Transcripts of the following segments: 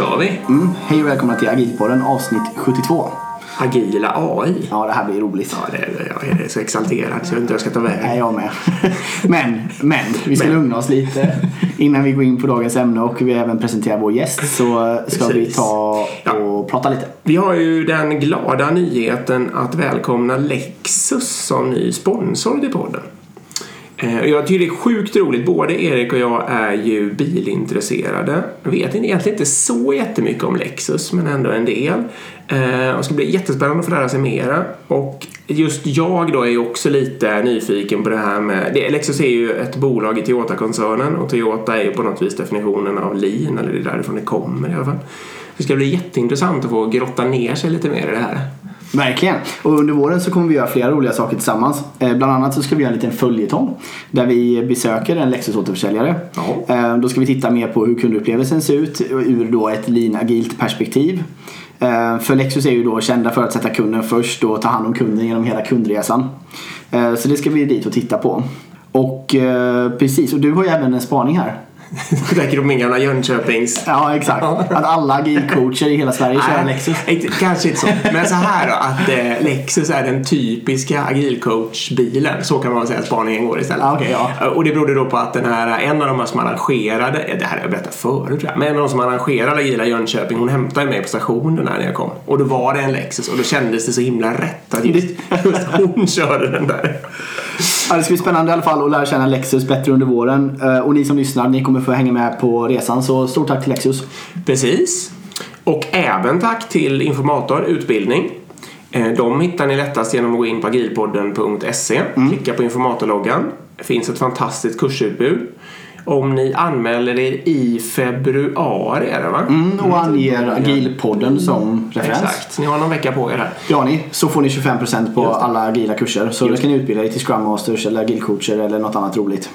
Kör vi! Mm, hej och välkomna till Agilpodden avsnitt 72. Agila AI. Ja, det här blir roligt. Ja, det är, jag är så exalterad så jag vet inte jag ska ta vägen. Nej, jag med. men, men, vi ska Men. lugna oss lite innan vi går in på dagens ämne och vi även presenterar vår gäst så ska vi Precis. ta Ja. och prata lite. Vi har ju den glada nyheten att välkomna Lexus som ny sponsor till podden. Eh, jag tycker det är sjukt roligt. Både Erik och jag är ju bilintresserade. Jag vet egentligen inte så jättemycket om Lexus, men ändå en del. Eh, det ska bli jättespännande att få lära sig mera. Och just jag då är ju också lite nyfiken på det här med... Lexus är ju ett bolag i Toyota-koncernen och Toyota är ju på något vis definitionen av lean, eller det är därifrån det kommer i alla fall. Det ska bli jätteintressant att få grotta ner sig lite mer i det här. Verkligen. Och under våren så kommer vi göra flera roliga saker tillsammans. Eh, bland annat så ska vi göra en liten följetong där vi besöker en Lexus återförsäljare. Ja. Eh, då ska vi titta mer på hur kundupplevelsen ser ut ur då ett lean agilt perspektiv. Eh, för Lexus är ju då kända för att sätta kunden först och ta hand om kunden genom hela kundresan. Så det ska vi dit och titta på. Och precis, och du har ju även en spaning här. Tänker på min gamla Jönköpings... Ja, exakt. Att alla agilcoacher i hela Sverige kör Lexus. Kanske inte så. Men så här då, att eh, Lexus är den typiska agilcoach-bilen. Så kan man väl säga att spaningen går istället. Ja, okej, ja. Och det berodde då på att den här, en av de här som arrangerade, ja, det här har jag berättat förut tror jag, men en av de som arrangerade Agila Jönköping, hon hämtade mig på stationen när jag kom. Och då var det en Lexus och då kändes det så himla rätt att just, just hon körde den där. Ja, det ska bli spännande i alla fall att lära känna Lexus bättre under våren. Eh, Och ni som lyssnar, ni kommer få hänga med på resan. Så stort tack till Lexus. Precis. Och även tack till Informator Utbildning. Eh, De hittar ni lättast genom att gå in på agilpodden.se. Klicka på informatorloggan. Det finns ett fantastiskt kursutbud. Om ni anmäler er i februari är det va? Mm, och anger Agilpodden som referens. Exakt. Ni har någon vecka på er här. Ja, ni, så får ni 25% på alla agila kurser. Så då ska ni utbilda er till Scrum Masters eller agilcoacher eller något annat roligt.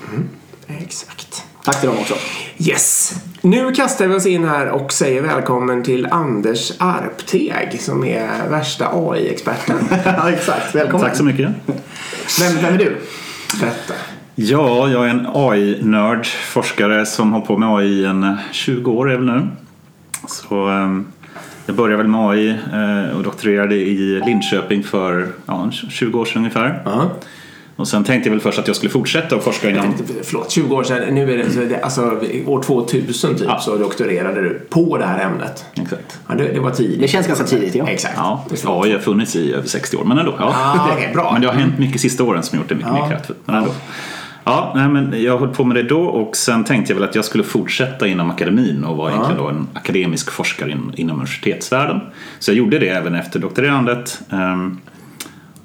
Exakt. Tack till dem också. Yes. Nu kastar vi oss in här och säger välkommen till Anders Arpteg som är värsta AI-experten. ja, exakt. Välkommen. Tack så mycket. Vem, vem är du? Berätta. Ja, jag är en AI-nörd, forskare som har på med AI i en 20 år är väl nu. Så, ehm, jag började väl med AI eh, och doktorerade i Linköping för ja, 20 år sedan ungefär. Ja. Och sen tänkte jag väl först att jag skulle fortsätta och forska inom... Förlåt, 20 år sedan. Nu är det, så det alltså, år 2000 typ Ja. så doktorerade du på det här ämnet. Exakt. Ja, det, det var tidigt. Det känns ganska tidigt, ja. Exakt. Ja. AI har funnits i över 60 år, men ändå. Ja. Ah, okej, bra. Men det har hänt mycket sista åren som gjort det mycket Ja. mer kraftfullt. Men ändå. Ja, nej, men jag höll på med det då och sen tänkte jag väl att jag skulle fortsätta inom akademin och vara egentligen då en akademisk forskare in, inom universitetsvärlden. Så jag gjorde det även efter doktorerandet. Ehm,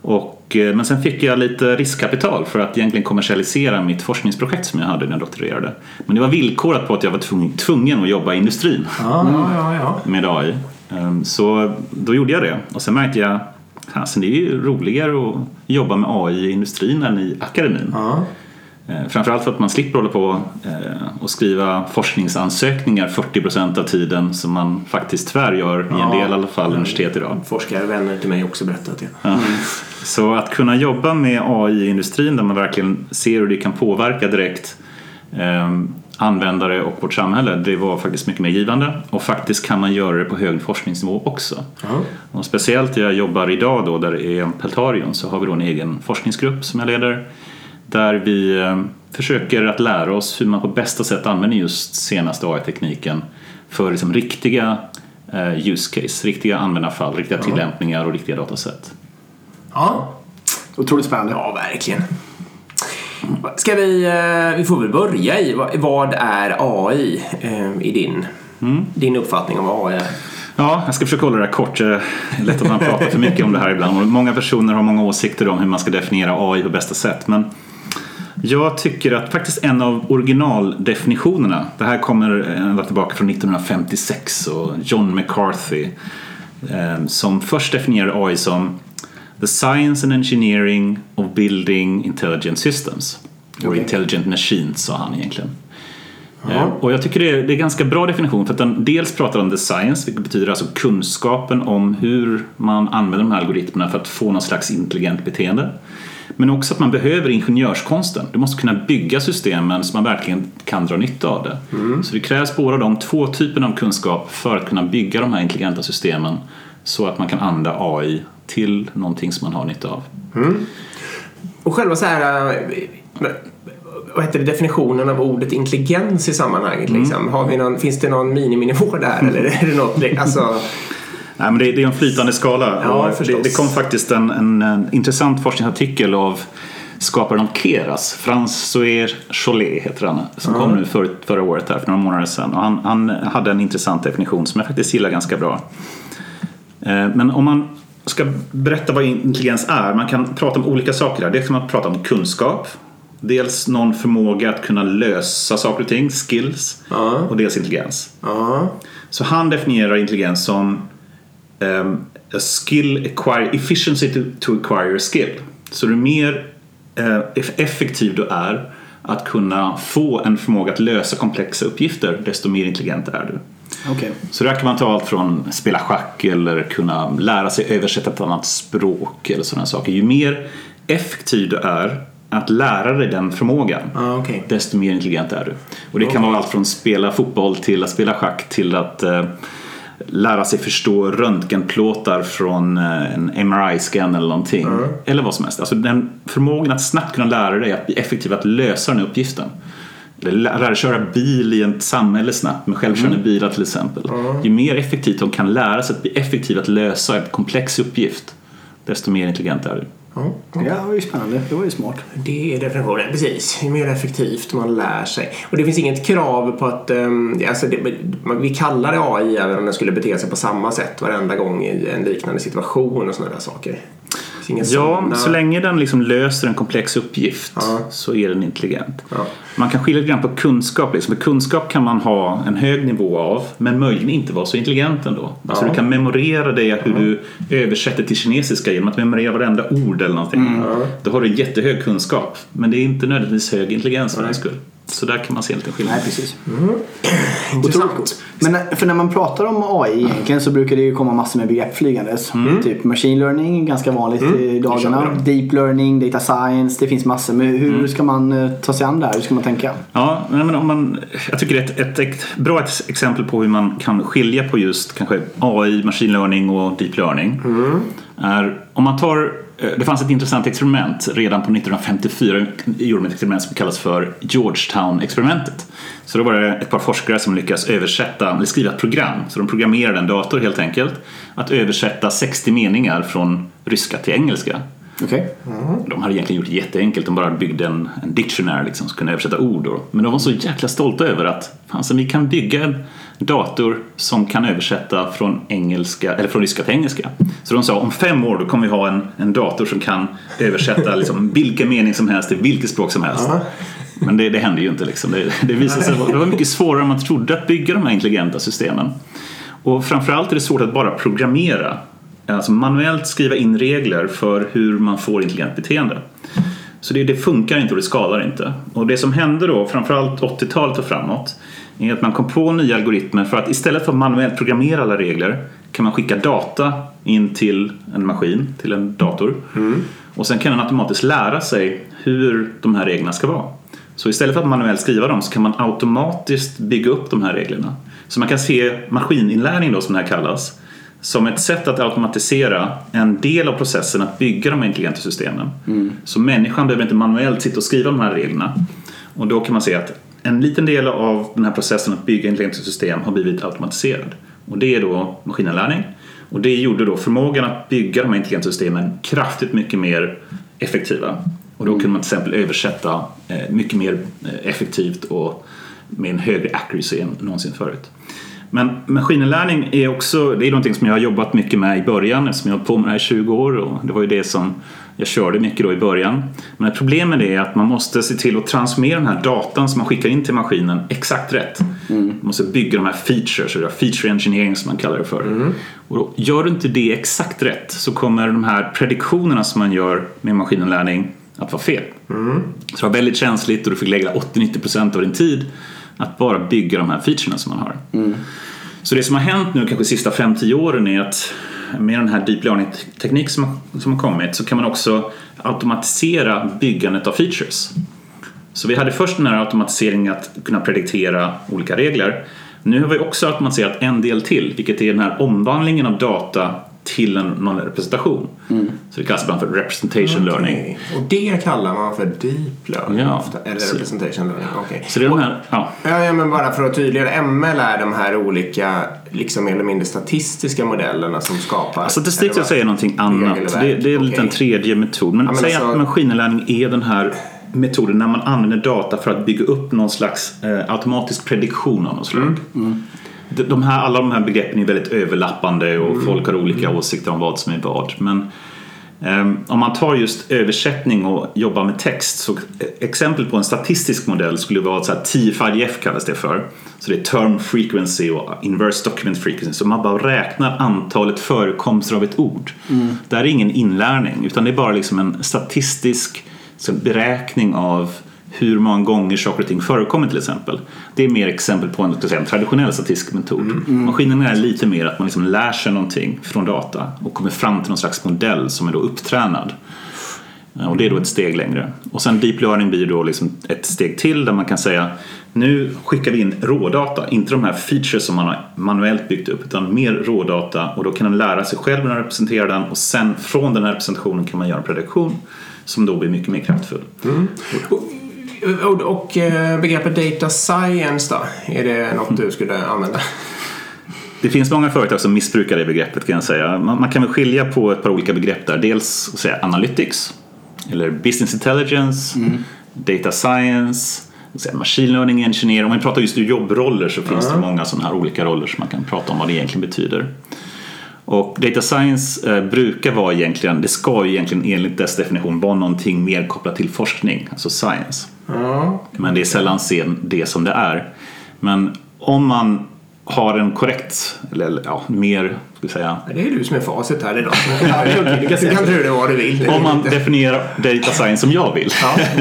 och, eh, men sen fick jag lite riskkapital för att egentligen kommersialisera mitt forskningsprojekt som jag hade när jag doktorerade. Men det var villkorat på att jag var tvungen, tvungen att jobba i industrin Ja, ja, ja. med AI. Ehm, Så då gjorde jag det och sen märkte jag Alltså det är ju roligare att jobba med AI i industrin än i akademin. ja. Eh, Framförallt för att man slipper hålla på eh, och skriva forskningsansökningar 40% av tiden som man faktiskt tyvärr gör i en del i alla fall universitet idag. Forskare vänner till mig också berättat det. Ja. Så att kunna jobba med AI i industrin där man verkligen ser hur det kan påverka direkt eh, användare och vårt samhälle, det var faktiskt mycket mer givande. Och faktiskt kan man göra det på hög forskningsnivå också. Ja. Och speciellt där jag jobbar idag då, där det är Peltarion, så har vi då en egen forskningsgrupp som jag leder. Där vi eh, försöker att lära oss hur man på bästa sätt använder just senaste AI-tekniken för liksom riktiga eh, use case, riktiga användarfall, riktiga tillämpningar och riktiga dataset. ja. Otroligt spännande. Ja, verkligen. Ska vi, eh, vi får väl börja i vad, är AI i din, din uppfattning om AI? Ja, jag ska försöka hålla det här kort. Det är lätt att man pratar för mycket om det här ibland. Och Många personer har många åsikter om hur man ska definiera AI på bästa sätt. Men jag tycker att faktiskt en av originaldefinitionerna, det här kommer ända tillbaka från 1956 och John McCarthy eh, som först definierade AI som the science and engineering of building intelligent systems. Or Okej. intelligent machines sa han egentligen. Ja. Eh, Och jag tycker det är, det är ganska bra definition för att den dels pratar om the science, vilket betyder alltså kunskapen om hur man använder de här algoritmerna för att få någon slags intelligent beteende. Men också att man behöver ingenjörskonsten. Du måste kunna bygga systemen så man verkligen kan dra nytta av det. Så det krävs båda de två typerna av kunskap för att kunna bygga de här intelligenta systemen så att man kan använda AI till någonting som man har nytta av. Och själva så här... eh, Vad heter det, definitionen av ordet intelligens i sammanhanget? Liksom. Har vi någon, finns det någon miniminivå där? Eller är det något, alltså, Nej, men det, det är en flytande skala. Ja, det, det kom faktiskt en, en, en intressant forskningsartikel av skaparen av Keras, François Chollet heter han, som kom nu för, förra året här, för några månader sedan. Och han, han hade en intressant definition som jag faktiskt gillar ganska bra. Eh, Men om man ska berätta vad intelligens är, man kan prata om olika saker här. Dels kan man prata om kunskap, dels någon förmåga att kunna lösa saker och ting, skills, Ja. och dels intelligens. ja. Så han definierar intelligens som um, a skill acquire, efficiency to, to acquire a skill. Så ju mer eh, eff- effektiv du är att kunna få en förmåga att lösa komplexa uppgifter desto mer intelligent är du. Okej. Så där kan man ta allt från spela schack eller kunna lära sig översätta ett annat språk eller sådana saker. Ju mer effektiv du är att lära dig den förmågan Ja, okej. desto mer intelligent är du. Och det kan vara allt från spela fotboll till att spela schack till att eh, lära sig förstå röntgenplåtar från eh, en MRI-scan eller någonting. Eller vad som helst. Alltså den förmågan att snabbt kunna lära dig att bli effektiv att lösa den här uppgiften. Lära dig köra bil i ett samhälle snabbt med självkörande bilar till exempel. Ju mer effektivt de kan lära sig att bli effektiv att lösa en komplex uppgift desto mer intelligent är du. Ja. Ja, det var ju spännande. Det var ju smart. Det är definitionen, precis. Ju mer effektivt man lär sig. Och det finns inget krav på att... Um, alltså det, vi kallar det AI även om den skulle bete sig på samma sätt varenda gång i en liknande situation och sådana där saker. Ja, sådana- så länge den liksom löser en komplex uppgift Ja. så är den intelligent. Ja. Man kan skilja lite grann på kunskap. Liksom. För kunskap kan man ha en hög nivå av men möjligen inte vara så intelligent ändå. Alltså Ja. du kan memorera dig hur du översätter till kinesiska genom att memorera varenda ord eller någonting. Då har du jättehög kunskap men det är inte nödvändigtvis hög intelligens för den skull. Så där kan man se en liten skillnad. Nej, precis. Intressant. Men när- för när man pratar om AI egentligen så brukar det ju komma massor med begrepp flygandes. Typ machine learning, ganska vanligt i dagarna. Deep learning, data science, det finns massor. Men hur ska man eh, ta sig an det här? Hur ska man tänka? Ja, men om man, jag tycker det är ett, ett, ett bra ex- exempel på hur man kan skilja på just kanske AI, machine learning och deep learning. Är, om man tar, eh, det fanns ett intressant experiment redan på 1954 gjorde de ett experiment som kallas för Georgetown-experimentet. Så då var det ett par forskare som lyckades översätta, eller skriva ett program, så de programmerade en dator helt enkelt, att översätta 60 meningar från ryska till engelska. Okej. De hade egentligen gjort det jätteenkelt. De bara byggde en, en dictionary liksom, som kunde översätta ord. Då. Men de var så jäkla stolta över att fan, så vi kan bygga en dator som kan översätta från, engelska, eller från ryska till engelska. Så de sa om fem år då kommer vi ha en, en dator som kan översätta liksom, vilken mening som helst till vilket språk som helst. Men det, det hände ju inte. Liksom. Det, det visade sig det var mycket svårare än man trodde att bygga de här intelligenta systemen. Och framförallt är det svårt att bara programmera. Alltså manuellt skriva in regler för hur man får intelligent beteende. Så det, det funkar inte och det skalar inte. Och det som hände då, framförallt 80-talet och framåt, är att man kom på nya algoritmer för att istället för att manuellt programmera alla regler kan man skicka data in till en maskin, till en dator. Och sen kan den automatiskt lära sig hur de här reglerna ska vara. Så istället för att manuellt skriva dem så kan man automatiskt bygga upp de här reglerna. Så man kan se maskininlärning då som det här kallas som ett sätt att automatisera en del av processen att bygga de här intelligenta systemen. Så människan behöver inte manuellt sitta och skriva de här reglerna. Och då kan man se att en liten del av den här processen att bygga intelligenta system har blivit automatiserad. Och det är då maskininlärning. Och det gjorde då förmågan att bygga de här intelligenta systemen kraftigt mycket mer effektiva. Och då kunde man till exempel översätta eh, mycket mer eh, effektivt och med en högre accuracy än någonsin förut. Men maskininlärning är också det är någonting som jag har jobbat mycket med i början eftersom jag har på med det här i 20 år och det var ju det som jag körde mycket då i början. Men problemet är att man måste se till att transformera den här datan som man skickar in till maskinen exakt rätt. Man måste bygga de här features, eller feature engineering som man kallar det för. Och då, gör du inte det exakt rätt så kommer de här prediktionerna som man gör med maskininlärning att vara fel. Så det var väldigt känsligt och du fick lägga 80-90% av din tid att bara bygga de här featurerna som man har. Så det som har hänt nu kanske de sista 5-10 åren är att med den här deep learning-teknik som, som har kommit så kan man också automatisera byggandet av features. Så vi hade först den här automatiseringen att kunna prediktera olika regler. Nu har vi också automatiserat en del till, vilket är den här omvandlingen av data till en, någon representation. Så det kallas ibland för representation learning. Okej. Och det kallar man för deep learning Ja. ofta. Eller Så- representation learning. okej. Så det är de här, ja, Ja, ja, men bara för att tydliggöra. ML är de här olika, liksom mer eller mindre statistiska modellerna som skapar. Statistik eller ska vad? säga någonting annat. Det, det är lite en okej. tredje metod. Men, men säg alltså- att maskininlärning är den här metoden när man använder data för att bygga upp någon slags eh, automatisk prediktion av något slag. De, de här, alla de här begreppen är väldigt överlappande och folk har olika åsikter om vad som är vad. Men ehm, om man tar just översättning och jobbar med text så exempel på en statistisk modell skulle vara så här TF-IDF kallas det för. Så det är term frequency och inverse document frequency. Så man bara räknar antalet förekomster av ett ord. Det här är ingen inlärning utan det är bara liksom en statistisk så beräkning av hur många gånger saker och ting förekommer till exempel. Det är mer exempel på en, säga, en traditionell statistisk metod. Maskinen är lite mer att man liksom lär sig någonting från data och kommer fram till någon slags modell som är då upptränad. Och det är då ett steg längre. Och sen deep learning blir då liksom ett steg till där man kan säga nu skickar vi in rådata, inte de här features som man har manuellt byggt upp utan mer rådata och då kan den lära sig själv när den representerar den och sen från den här representationen kan man göra en prediktion som då blir mycket mer kraftfull. Och, och eh, begreppet data science då? Är det något du skulle använda? Det finns många företag som missbrukar det begreppet kan jag säga. Man, man kan väl skilja på ett par olika begrepp där. Dels att säga analytics eller business intelligence, data science, machine learning engineer. Om vi pratar just jobbroller så finns det många sådana här olika roller som man kan prata om vad det egentligen betyder. Och data science eh, brukar vara egentligen, det ska ju egentligen enligt dess definition vara någonting mer kopplat till forskning, alltså science. Ja. Men det är sällan sen det som det är. Men om man har en korrekt, eller ja, mer, ska vi säga, Det är du som är facit här idag. Du kan tro det vad du vill. om man definierar data science som jag vill,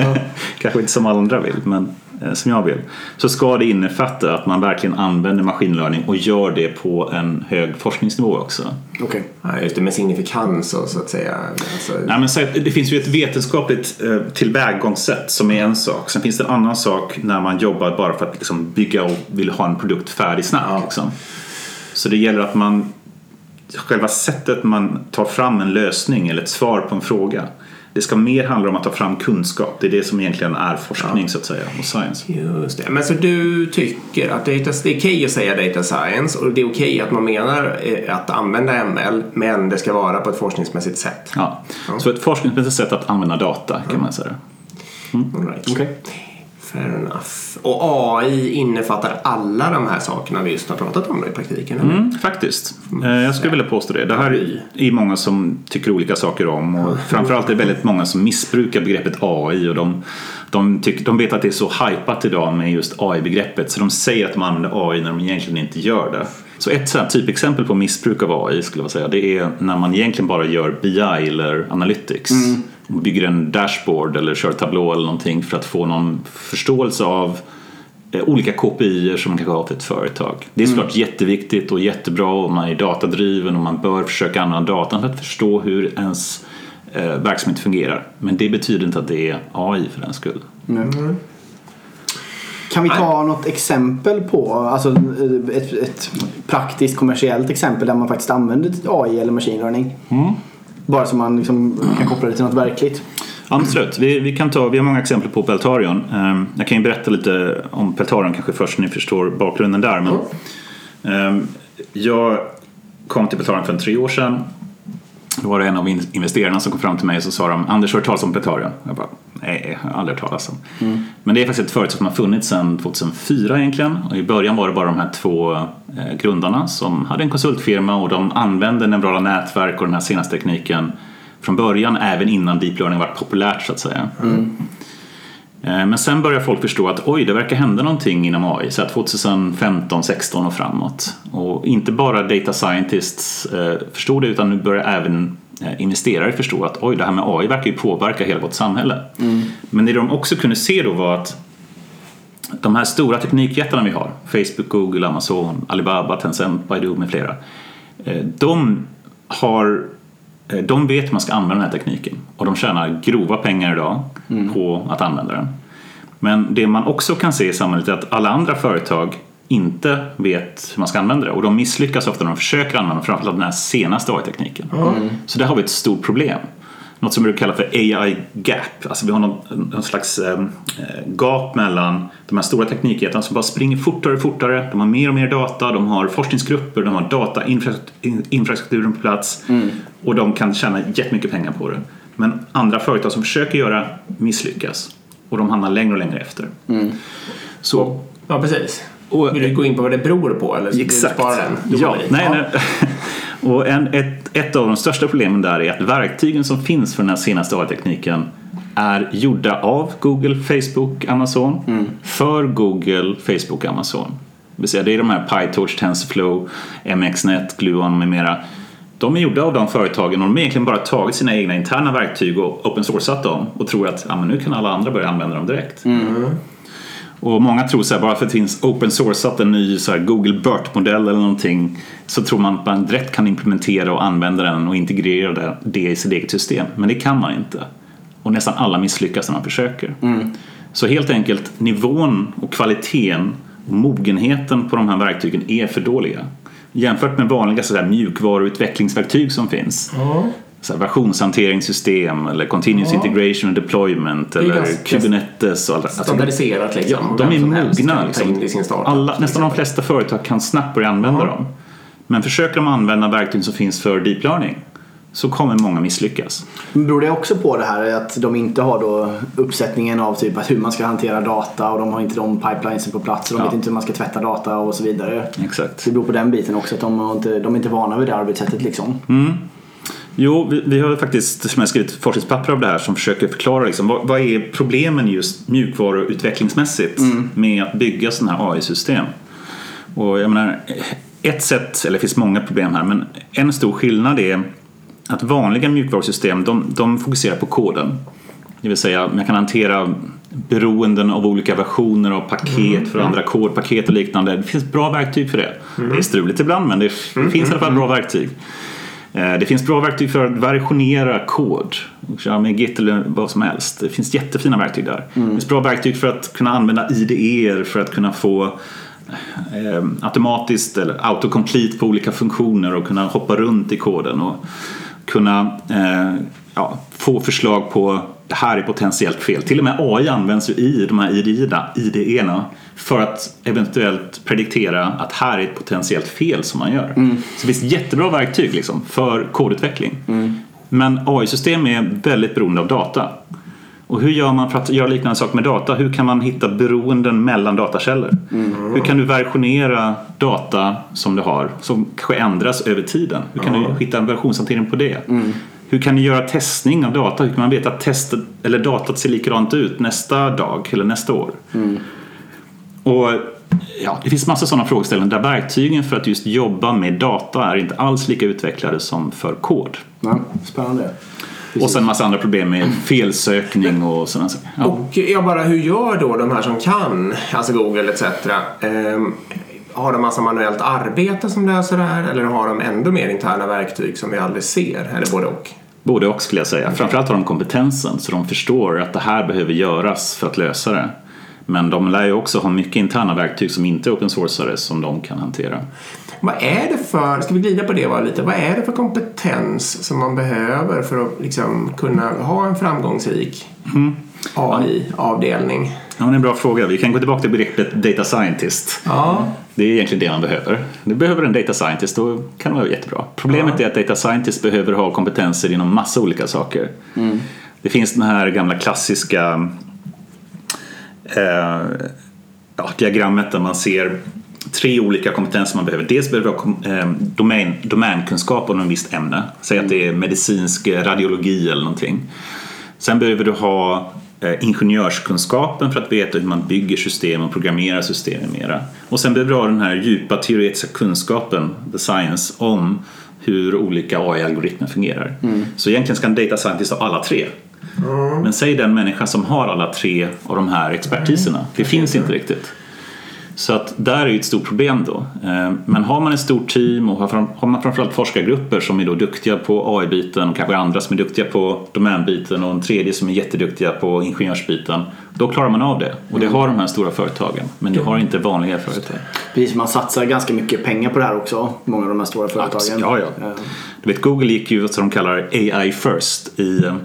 kanske inte som alla andra vill, men som jag vill, så ska det innefatta att man verkligen använder maskinlärning och gör det på en hög forskningsnivå också. Okej. Ja, just det, med signifikans och så att säga. Alltså, Nej, men så det finns ju ett vetenskapligt eh, tillvägagångssätt som är en sak. Sen finns det en annan sak när man jobbar bara för att liksom bygga och vill ha en produkt färdig snabbt. Liksom. Så det gäller att man själva sättet man tar fram en lösning eller ett svar på en fråga. Det ska mer handla om att ta fram kunskap. Det är det som egentligen är forskning så att säga och science. Just det. Men så du tycker att data, det är okej att säga data science och det är okej att man menar eh, att använda ML men det ska vara på ett forskningsmässigt sätt? Ja. Så ett forskningsmässigt sätt att använda data kan man säga. All right. Fair enough. Och AI innefattar alla de här sakerna vi just har pratat om i praktiken? Mm, faktiskt. Eh, Jag skulle vilja påstå det. Det här är- många som tycker olika saker om och framförallt är det väldigt många som missbrukar begreppet AI och de, de, tycker, de vet att det är så hypat idag med just AI-begreppet så de säger att de använder AI när de egentligen inte gör det. Så ett sånt typexempel på missbruk av AI skulle jag säga det är när man egentligen bara gör BI eller Analytics och bygger en dashboard eller kör Tableau eller någonting för att få någon förståelse av eh, olika KPI som man kanske har till ett företag. Det är såklart jätteviktigt och jättebra och man är datadriven och man bör försöka använda datan för att förstå hur ens eh, verksamhet fungerar. Men det betyder inte att det är AI för den skull. Kan vi ta något exempel på, alltså ett, ett praktiskt kommersiellt exempel där man faktiskt använder AI eller machine learning? Bara så man liksom kan koppla det till något verkligt. Absolut, vi, vi, kan ta, vi har många exempel på Peltarion. Ehm, Jag kan ju berätta lite om Peltarion kanske först så ni förstår bakgrunden där. Men, ehm, jag kom till Peltarion för tre år sedan. Då var det en av in- investerarna som kom fram till mig och så sa de Anders, har du talas om Peltarion? Jag bara, nej, jag har aldrig hört talas om. Men det är faktiskt ett företag som har funnits sedan 2004 egentligen. Och I början var det bara de här två eh, grundarna som hade en konsultfirma och de använde neurala nätverk och den här senaste tekniken från början även innan deep learning var populärt så att säga. Eh, Men sen börjar folk förstå att oj, det verkar hända någonting inom AI. Så här 2015, 16 och framåt. Och inte bara data scientists eh, förstod det utan nu börjar även eh, investerare förstå att oj, det här med AI verkar ju påverka hela vårt samhälle. Men det de också kunde se då var att de här stora teknikjättarna vi har, Facebook, Google, Amazon, Alibaba, Tencent, Baidu med flera. eh, De har eh, de vet hur man ska använda den här tekniken och de tjänar grova pengar idag på att använda den. Men det man också kan se i samhället är att alla andra företag inte vet hur man ska använda det och de misslyckas ofta när de försöker använda framförallt den här senaste AI-tekniken. Så där har vi ett stort problem. Något som vi brukar kalla för AI gap. Alltså vi har någon, någon slags eh, gap mellan de här stora teknikjättarna som bara springer fortare och fortare. De har mer och mer data, de har forskningsgrupper, de har datainfrastrukturen på plats och de kan tjäna jättemycket pengar på det. Men andra företag som försöker göra misslyckas och de hamnar längre och längre efter. Så Ja, precis. Och- Vill du gå in på vad det beror på? Eller Exakt. du spara den? Du Ja, nej, nej. Och en, ett, ett av de största problemen där är att verktygen som finns för den här senaste AI-tekniken är gjorda av Google, Facebook, Amazon för Google, Facebook, Amazon. Det vill säga det är de här PyTorch, TensorFlow, MXNet, Gluon med mera. De är gjorda av de företagen och de har egentligen bara tagit sina egna interna verktyg och open sourcat dem och tror att men nu kan alla andra börja använda dem direkt. Och många tror så här, bara för att det finns open sourcat en ny så Google BERT-modell eller någonting så tror man att man direkt kan implementera och använda den och integrera det, i sitt eget system. Men det kan man inte. Och nästan alla misslyckas när man försöker. Så helt enkelt nivån och kvaliteten och mogenheten på de här verktygen är för dåliga. Jämfört med vanliga så här, mjukvaruutvecklingsverktyg som finns. Ja. Så här, versionshanteringssystem eller continuous Ja. integration and deployment eller ganska Kubernetes. Och alla, alltså, Standardiserat liksom. Ja, de är mogna. Liksom. i sin startup. Alla, nästan de flesta företag kan snabbt börja använda Ja. dem. Men försöker de använda verktyg som finns för deep learning så kommer många misslyckas. Men Beror det också på det här att de inte har då uppsättningen av typ hur man ska hantera data och de har inte de pipelinesen på plats och de Ja. vet inte hur man ska tvätta data och så vidare. Exakt. Det beror på den biten också att de, inte, de är inte vana vid det arbetssättet liksom. Jo, vi, vi har faktiskt som jag skrivit forskningspapper av det här som försöker förklara liksom, vad, vad är problemen just mjukvaruutvecklingsmässigt med att bygga sådana här AI-system. Och jag menar, ett sätt, eller det finns många problem här, men en stor skillnad är att vanliga mjukvarusystem de, de fokuserar på koden. Det vill säga, man kan hantera beroenden av olika versioner av paket för andra kodpaket och liknande. Det finns bra verktyg för det. Det är struligt ibland men det, det finns i alla fall bra verktyg. Eh, Det finns bra verktyg för att versionera kod. Köra med Git eller vad som helst. Det finns jättefina verktyg där. Det finns bra verktyg för att kunna använda IDE för att kunna få eh, automatiskt eller autocomplete på olika funktioner och kunna hoppa runt i koden och kunna eh, ja, få förslag på det här är potentiellt fel. Till och med AI används ju i de här IDE-erna IDE för att eventuellt prediktera att här är ett potentiellt fel som man gör. Så det finns jättebra verktyg liksom, för kodutveckling. Men AI-system är väldigt beroende av data. Och hur gör man för att göra liknande saker med data? Hur kan man hitta beroenden mellan datakällor? Hur kan du versionera data som du har som kanske ändras över tiden? Hur kan du hitta en versionshantering på det? Hur kan du göra testning av data? Hur kan man veta att testet, eller datat ser likadant ut nästa dag eller nästa år? Och ja, Det finns massa sådana frågeställningar där verktygen för att just jobba med data är inte alls lika utvecklade som för kod. Ja, spännande. Och sen massa andra problem med felsökning och sådana saker. Ja. Och jag bara, hur gör då de här som kan, alltså Google etc. Ehm, har de massa manuellt arbete som löser det här eller har de ändå mer interna verktyg som vi aldrig ser? Eller både och? Både och skulle jag säga. Framförallt har de kompetensen så de förstår att det här behöver göras för att lösa det. Men de lär ju också ha mycket interna verktyg som inte är open sourcade som de kan hantera. Vad är det för, ska vi glida på det bara lite, vad är det för kompetens som man behöver för att liksom kunna ha en framgångsrik AI-avdelning? Ja, det är en bra fråga. Vi kan gå tillbaka till begreppet data scientist. Ja, Det är egentligen det man behöver. Du behöver en data scientist, då kan det vara jättebra. Problemet är att data scientist behöver ha kompetenser inom massa olika saker. Det finns den här gamla klassiska eh, ja, diagrammet där man ser tre olika kompetenser man behöver. Dels behöver du ha kom- eh, domän, domänkunskap om ett visst ämne. Säg att det är medicinsk radiologi eller någonting. Sen behöver du ha eh, ingenjörskunskapen för att veta hur man bygger system och programmerar system med mera. Och sen behöver du ha den här djupa teoretiska kunskapen, the science, om hur olika AI-algoritmer fungerar. Så egentligen ska en data scientist ha alla tre. Men säg den människa som har alla tre av de här expertiserna. Det finns inte riktigt. Så att där är ju ett stort problem då. Eh, Men har man ett stort team och har man framförallt forskargrupper som är då duktiga på AI-biten och kanske andra som är duktiga på domänbiten och en tredje som är jätteduktiga på ingenjörsbiten. Då klarar man av det. Och det har de här stora företagen. Men det har inte vanliga företag. Precis, man satsar ganska mycket pengar på det här också. Många av de här stora företagen. Ja, ja. Eh, Du vet, Google gick ju vad de kallar AI first i eh,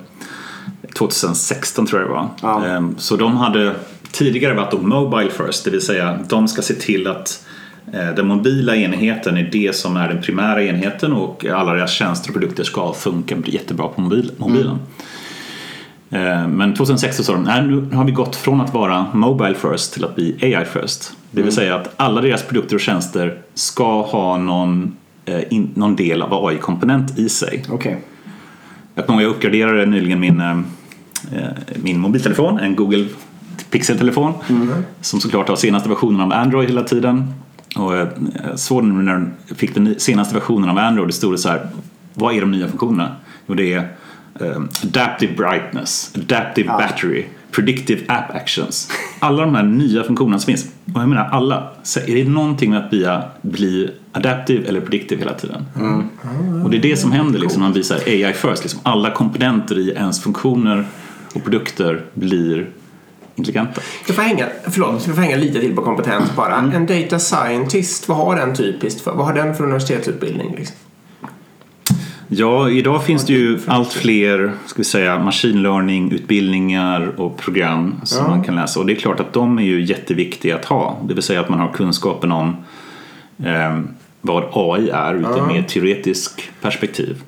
2016 tror jag det var. Ja. Ehm, Så de hade tidigare varit mobile first, det vill säga de ska se till att eh, den mobila enheten är det som är den primära enheten och alla deras tjänster och produkter ska funka jättebra på mobil, mobilen. Eh, Men 2016 sa de, nej nu har vi gått från att vara mobile first till att bli AI first. Det vill säga att alla deras produkter och tjänster ska ha någon, eh, någon del av AI-komponent i sig. Okej. Jag kommer ihåg jag uppgraderade nyligen min, eh, eh, min mobiltelefon, en Google Pixel-telefon som såklart har senaste versionen av Android hela tiden. Och jag såg nu när den fick den senaste versionen av Android, det stod det så här, vad är de nya funktionerna? Jo, det är eh, Adaptive Brightness, Adaptive Battery, Predictive App Actions. Alla de här nya funktionerna som finns, och jag menar alla, så är det någonting med att bli, bli adaptive eller predictive hela tiden? Och det är det som händer liksom, när man visar AI first. Liksom. Alla komponenter i ens funktioner och produkter blir intelligenta. Jag får hänga, förlåt, jag får hänga lite till på kompetens bara. En data scientist, vad har den typiskt för? Vad har den för universitetsutbildning? Liksom? Ja, idag finns det ju allt fler ska vi säga, machine learning-utbildningar och program som Ja. man kan läsa. Och det är klart att de är ju jätteviktiga att ha. Det vill säga att man har kunskapen om eh, vad AI är ur ett mer teoretiskt perspektiv.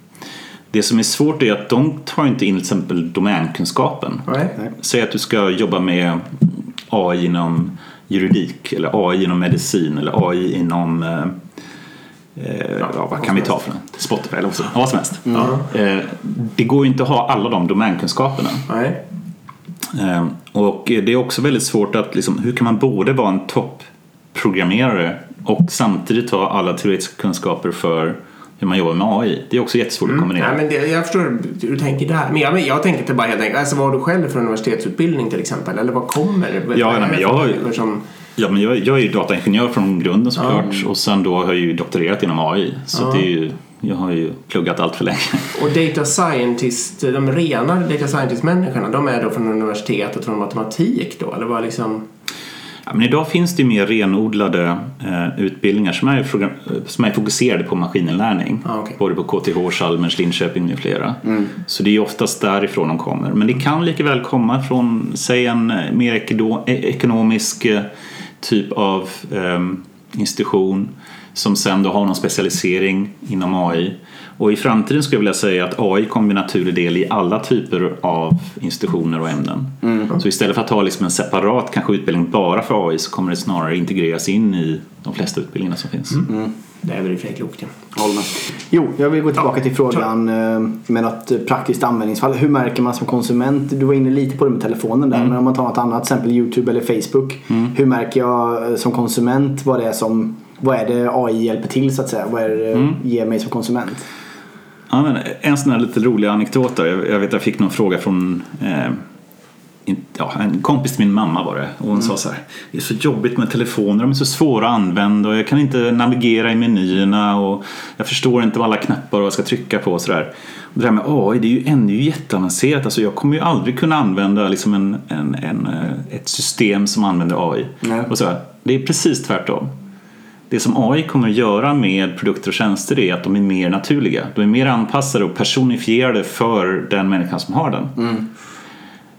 Det som är svårt är att de tar inte in till exempel domänkunskapen. Nej. Säg att du ska jobba med AI inom juridik eller AI inom medicin eller AI inom eh, eh, ja, vad kan vi ta för den? Spotify eller vad som- helst. Eh, det går ju inte att ha alla de domänkunskaperna. Nej. Eh, och det är också väldigt svårt att liksom, hur kan man både vara en toppprogrammerare och samtidigt ha alla teoretiska kunskaper för hur man jobbar med AI. Det är också jättesvårt att kombinera. Nej, men det, jag förstår hur du tänker där. Men jag, jag tänker inte bara helt enkelt, alltså vad har du själv för universitetsutbildning till exempel? Eller vad kommer? Vad Ja, är nej, men jag som... Ja, men jag, jag är ju dataingenjör från grunden såklart och sen då har jag ju doktorerat inom AI. Så det är ju, jag har ju pluggat allt för länge. Och data scientist, de rena data scientist-människorna, de är då från universitetet från matematik då? Eller vad liksom... Ja, men idag finns det mer renodlade eh, utbildningar som är, som är fokuserade på maskininlärning. Ah, okej. Både på KTH, Chalmers, Linköping med flera. Så det är oftast därifrån de kommer. Men det kan lika väl komma från, säg en eh, mer eh, ekonomisk eh, typ av eh, institution som sen då har någon specialisering inom AI. Och i framtiden skulle jag vilja säga att AI kommer bli naturlig del i alla typer av institutioner och ämnen. Så istället för att ha liksom en separat kanske utbildning bara för AI så kommer det snarare integreras in i de flesta utbildningarna som finns. Det är väl i klokt. Ja. Håller med. Jo, jag vill gå tillbaka till frågan eh, med något eh, praktiskt användningsfall. Hur märker man som konsument? Du var inne lite på det med telefonen där. Men om man tar något annat, till exempel YouTube eller Facebook. Hur märker jag eh, som konsument vad det är som vad är det AI hjälper till så att säga? Vad är det det ger mig som konsument? Ja, men en sån här lite rolig anekdot. Jag, jag vet jag fick någon fråga från eh, ja, en kompis till min mamma var det. Och hon sa så här. Det är så jobbigt med telefoner. De är så svåra att använda och jag kan inte navigera i menyerna och jag förstår inte vad alla knappar och vad jag ska trycka på och sådär. Det där med AI, det är ju ännu jätteavancerat. Alltså jag kommer ju aldrig kunna använda liksom en, en, en, eh, ett system som använder AI. Och så här, det är precis tvärtom. Det som AI kommer att göra med produkter och tjänster är att de är mer naturliga. De är mer anpassade och personifierade för den människan som har den.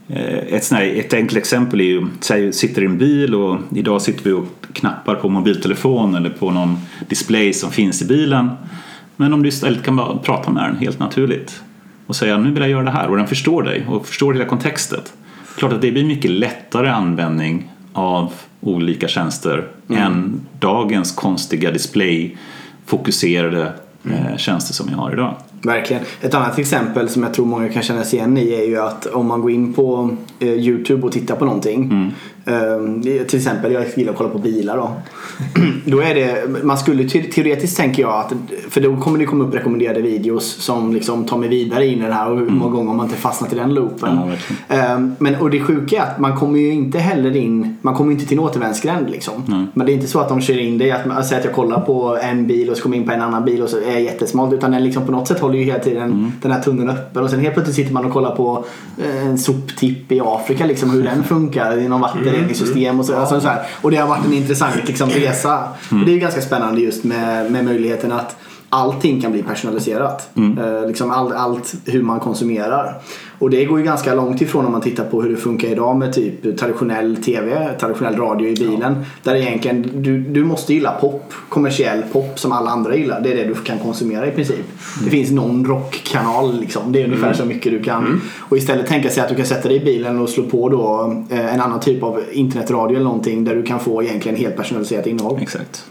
Eh, Ett, sån ett enkelt exempel är ju, säg sitter i en bil och idag sitter vi och knappar på mobiltelefon eller på någon display som finns i bilen. Men om du istället kan bara prata med den helt naturligt och säga nu vill jag göra det här och den förstår dig och förstår hela kontexten. Klart att det blir mycket lättare användning av olika tjänster än dagens konstiga display-fokuserade eh, tjänster som vi har idag. Verkligen. Ett annat exempel som jag tror många kan känna sig igen i är ju att om man går in på eh, Youtube och tittar på någonting Ehm, till exempel, jag gillar att kolla på bilar då. då är det, man skulle te- teoretiskt tänker jag att, för då kommer det komma upp rekommenderade videos som liksom tar mig vidare in i det här och hur många gånger har man inte fastnat i den loopen. Ja. Ehm, men, och det sjuka är att man kommer ju inte heller in, man kommer ju inte till en återvändsgränd liksom. Men det är inte så att de kör in dig, att säger att jag kollar på en bil och så kommer jag in på en annan bil och så är jag jättesmalt. Utan den liksom på något sätt håller ju hela tiden den här tunneln öppen och sen helt plötsligt sitter man och kollar på eh, en soptipp i Afrika liksom hur den funkar i någon vattenreningssystem och så, alltså, så här. Och det har varit en intressant liksom, resa. Och det är ju ganska spännande just med, med möjligheten att allting kan bli personaliserat. Eh, liksom all, allt hur man konsumerar. Och det går ju ganska långt ifrån om man tittar på hur det funkar idag med typ traditionell TV, traditionell radio i bilen. Där egentligen du, du måste gilla pop, kommersiell pop som alla andra gillar. Det är det du kan konsumera i princip. Det finns någon rockkanal liksom. Det är ungefär så mycket du kan. Och istället tänka sig att du kan sätta dig i bilen och slå på då eh, en annan typ av internetradio eller någonting där du kan få egentligen helt personaliserat innehåll. Exakt.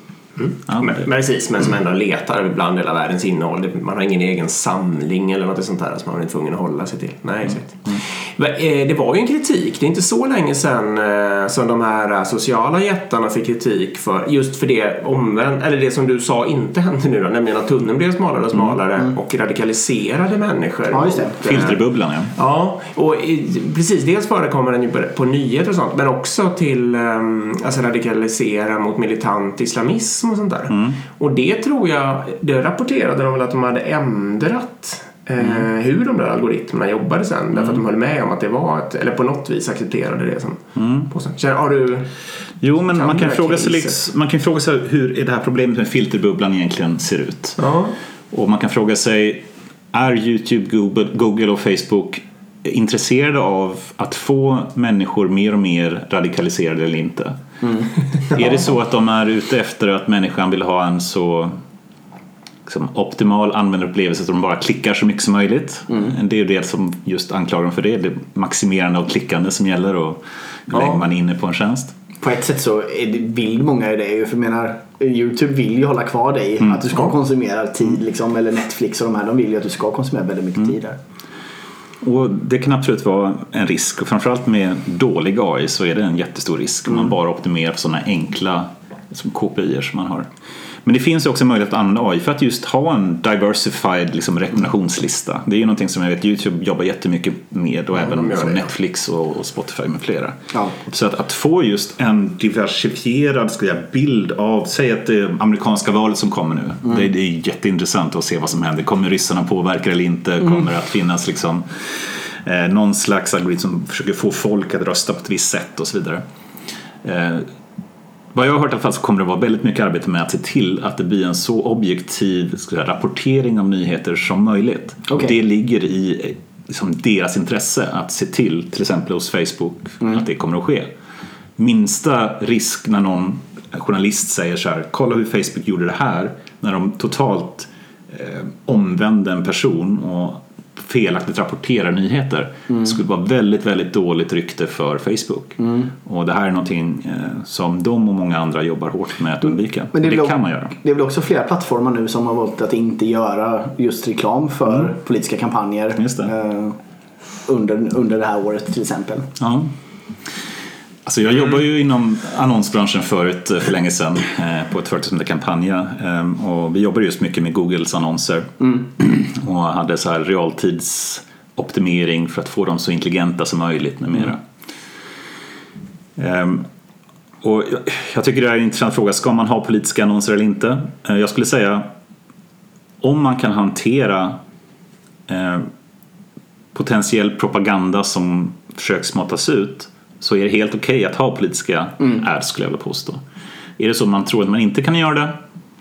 Ja, Men, precis, men som ändå letar bland hela världens innehåll. Man har ingen egen samling eller något sånt där som man är tvungen att hålla sig till. Nej, exakt. Eh, Det var ju en kritik. Det är inte så länge sedan eh, som de här eh, sociala jättarna fick kritik för just för det omvänd, eller det som du sa inte hände nu då, nämligen att tunneln blev smalare och smalare och radikaliserade människor. Ja, just det. mot, eh, Filterbubblan ja. Ja, och i, precis. Dels förekommer den ju på, på nyheter och sånt men också till um, alltså radikalisera mot militant islamism och sånt där. Och det tror jag, det rapporterade de väl att de hade ändrat eh, hur de där algoritmerna jobbade sen. Därför att de höll med om att det var ett, eller på något vis accepterade det som påstånd. Känner, har du... Jo, men Kan man kan, fråga sig, liksom, man kan fråga sig hur är det här problemet med filterbubblan egentligen ser ut. Ja. Och man kan fråga sig, är YouTube, Google, Google och Facebook intresserade av att få människor mer och mer radikaliserade eller inte? är det så att de är ute efter att människan vill ha en så liksom, optimal användarupplevelse så de bara klickar så mycket som möjligt? Det är ju det som just anklagar dem för det, det maximerande och klickande som gäller och hur Ja. länge man är inne på en tjänst. På ett sätt så är det, vill många det ju. För jag menar, Youtube vill ju hålla kvar dig. Att du ska konsumera tid liksom. Eller Netflix och de här. De vill ju att du ska konsumera väldigt mycket tid där. Och det kan absolut vara en risk och framförallt med dålig AI så är det en jättestor risk om man bara optimerar på sådana enkla som KPI som man har. Men det finns ju också möjlighet att använda AI för att just ha en diversified liksom, rekommendationslista. Det är ju någonting som jag vet Youtube jobbar jättemycket med och de även gör som det, ja. Netflix och, och Spotify med flera. Ja. Så att, att få just en diversifierad ska jag, bild av, säg att det amerikanska valet som kommer nu. Det, det är jätteintressant att se vad som händer. Kommer ryssarna påverka eller inte? Kommer det att finnas liksom eh, någon slags algoritm som försöker få folk att rösta på ett visst sätt och så vidare. Eh, vad jag har hört i alla fall så kommer det vara väldigt mycket arbete med att se till att det blir en så objektiv säga, rapportering av nyheter som möjligt. Och Okej. det ligger i liksom, deras intresse att se till, till exempel hos Facebook, att det kommer att ske. Minsta risk när någon journalist säger så här, kolla hur Facebook gjorde det här, när de totalt eh, omvände en person och felaktigt rapporterar nyheter skulle vara väldigt, väldigt dåligt rykte för Facebook. Och det här är någonting eh, som de och många andra jobbar hårt med att undvika. Men det väl- kan man göra. Det är väl också flera plattformar nu som har valt att inte göra just reklam för politiska kampanjer. Det. eh, under, under det här året till exempel. Ja. Alltså jag jobbar ju inom annonsbranschen förut eh, för länge sedan eh, på ett företag som heter Campania eh, och vi jobbar just mycket med Googles annonser. Och hade så här realtidsoptimering för att få dem så intelligenta som möjligt med mera. Ehm, och jag- tycker det är en intressant fråga, ska man ha politiska annonser eller inte? Jag skulle säga om man kan hantera potentiell propaganda som försöks matas ut så är det helt okej att ha politiska ads skulle jag vilja påstå. Är det så man tror att man inte kan göra det,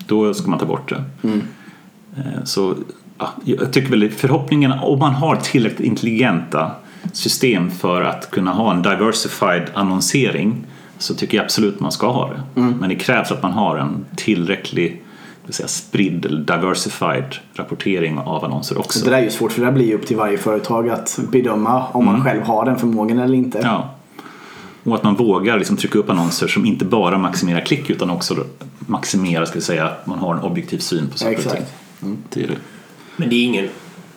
då ska man ta bort det. Eh, Så ja, jag tycker väl förhoppningen, om man har tillräckligt intelligenta system för att kunna ha en diversified annonsering så tycker jag absolut man ska ha det. Men det krävs att man har en tillräcklig säga, spridd eller diversified rapportering av annonser också. Så det där är ju svårt för det blir ju upp till varje företag att bedöma om man själv har den förmågan eller inte. Ja. Och att man vågar liksom trycka upp annonser som inte bara maximerar klick utan också maximerar, ska vi säga, att man har en objektiv syn på saker och ting. Exakt. Det är det. Men det är ingen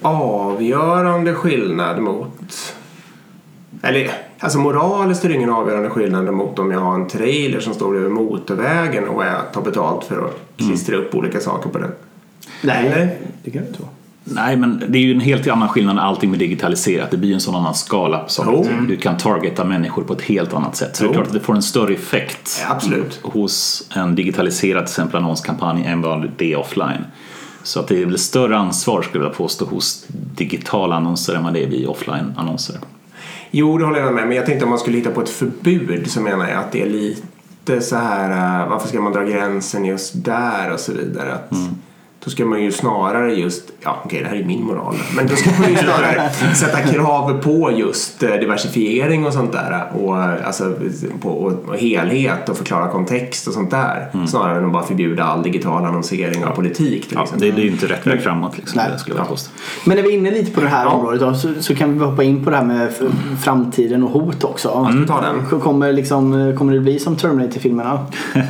avgörande skillnad mot Eller, alltså moraliskt är det ingen avgörande skillnad mot om jag har en trailer som står över motorvägen och jag tar betalt för att klistra upp olika saker på den. Nej, Eller? det kan det inte vara. Nej, men det är ju en helt annan skillnad när allting blir digitaliserat. Det blir en sån annan skala på saker. Jo. Du kan targeta människor på ett helt annat sätt. Så det är Jo. klart att det får en större effekt Ja, hos en digitaliserad till exempel annonskampanj än vad det är offline. Så att det är väl större ansvar skulle jag påstå hos digitala annonser än vad det är vid offline-annonser. Jo, det håller jag med Men jag tänkte om man skulle hitta på ett förbud så menar jag att det är lite så här, äh, varför ska man dra gränsen just där och så vidare. Att Då ska man ju snarare just, ja okej det här är min moral, men då ska man ju snarare sätta krav på just eh, diversifiering och sånt där och eh, alltså på och, och helhet och förklara kontext och sånt där. Snarare än att bara förbjuda all digital annonsering och politik till Ja, det, det är ju inte rätt väg framåt liksom, Nej. det skulle jag påstå. Men när vi är inne lite på det här Ja. området då, så, så kan vi hoppa in på det här med framtiden och hot också. Den? Kommer, liksom, kommer det bli som Terminator-filmerna?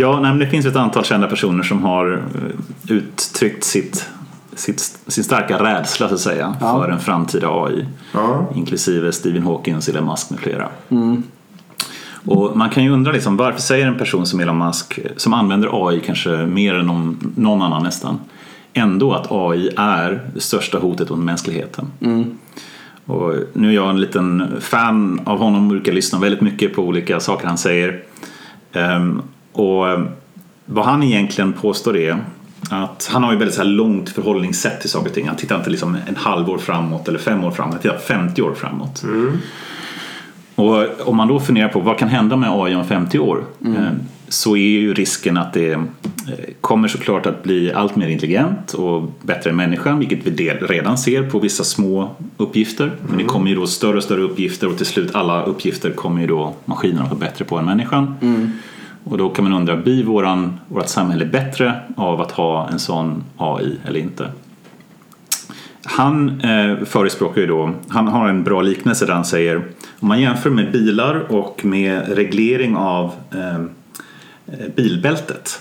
Ja, nej, men det finns ett antal kända personer som har eh, uttryckt sitt, sitt, sin starka rädsla så att säga Ja. för en framtida AI. Ja. Inklusive Stephen Hawkins, Elon Musk med flera. Och man kan ju undra liksom, varför säger en person som Elon Musk, som använder AI kanske mer än någon, någon annan nästan, ändå att AI är det största hotet mot mänskligheten. Och nu är jag en liten fan av honom och brukar lyssna väldigt mycket på olika saker han säger. Ehm, och eh, vad han egentligen påstår är att han har ju väldigt så här långt förhållningssätt till saker och ting. Han tittar inte liksom en halvår framåt eller fem år framåt, han tittar 50 år framåt. Och om man då funderar på vad kan hända med AI om 50 år eh, så är ju risken att det eh, kommer såklart att bli allt mer intelligent och bättre än människan vilket vi redan ser på vissa små uppgifter. Men det kommer ju då större och större uppgifter och till slut alla uppgifter kommer ju då maskinerna vara bättre på än människan. Och då kan man undra, blir våran, vårt samhälle bättre av att ha en sån AI eller inte? Han eh, förespråkar ju då, han har en bra liknelse där han säger om man jämför med bilar och med reglering av eh, bilbältet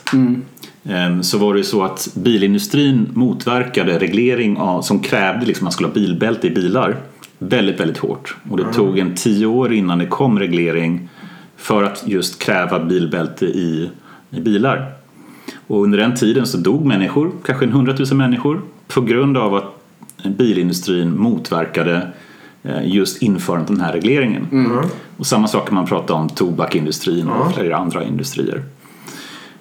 eh, så var det ju så att bilindustrin motverkade reglering av, som krävde liksom att man skulle ha bilbälte i bilar väldigt, väldigt hårt. Och det tog en tio år innan det kom reglering för att just kräva bilbälte i, i bilar. Och under den tiden så dog människor, kanske en hundratusen människor, på grund av att bilindustrin motverkade eh, just införandet av den här regleringen. Och samma sak kan man prata om tobakindustrin och flera andra industrier.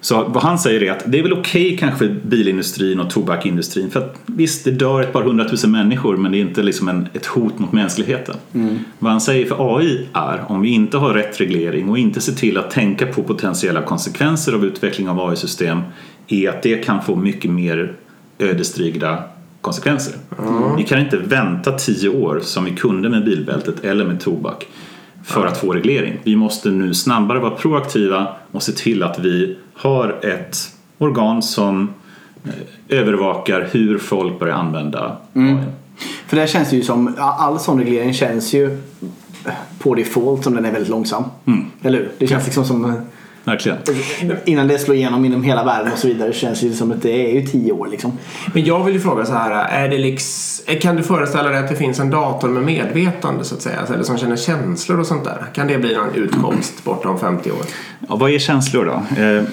Så vad han säger är att det är väl okej kanske för bilindustrin och tobakindustrin för att visst det dör ett par hundratusen människor men det är inte liksom en, ett hot mot mänskligheten. Vad han säger för AI är om vi inte har rätt reglering och inte ser till att tänka på potentiella konsekvenser av utveckling av AI-system är att det kan få mycket mer ödesdigra konsekvenser. Vi kan inte vänta tio år som vi kunde med bilbältet eller med tobak för att få reglering. Vi måste nu snabbare vara proaktiva och se till att vi har ett organ som eh, övervakar hur folk börjar använda AI. För det känns ju som, all sån reglering känns ju på default som den är väldigt långsam. Eller hur? Det känns liksom som Verkligen. innan det slår igenom inom hela världen och så vidare känns det som att det är ju tio år liksom. Men jag vill ju fråga så här, är det liksom, kan du föreställa dig att det finns en dator med medvetande så att säga? Eller som känner känslor och sånt där? Kan det bli någon utkomst bortom 50 år? Ja, vad är känslor då? Eh,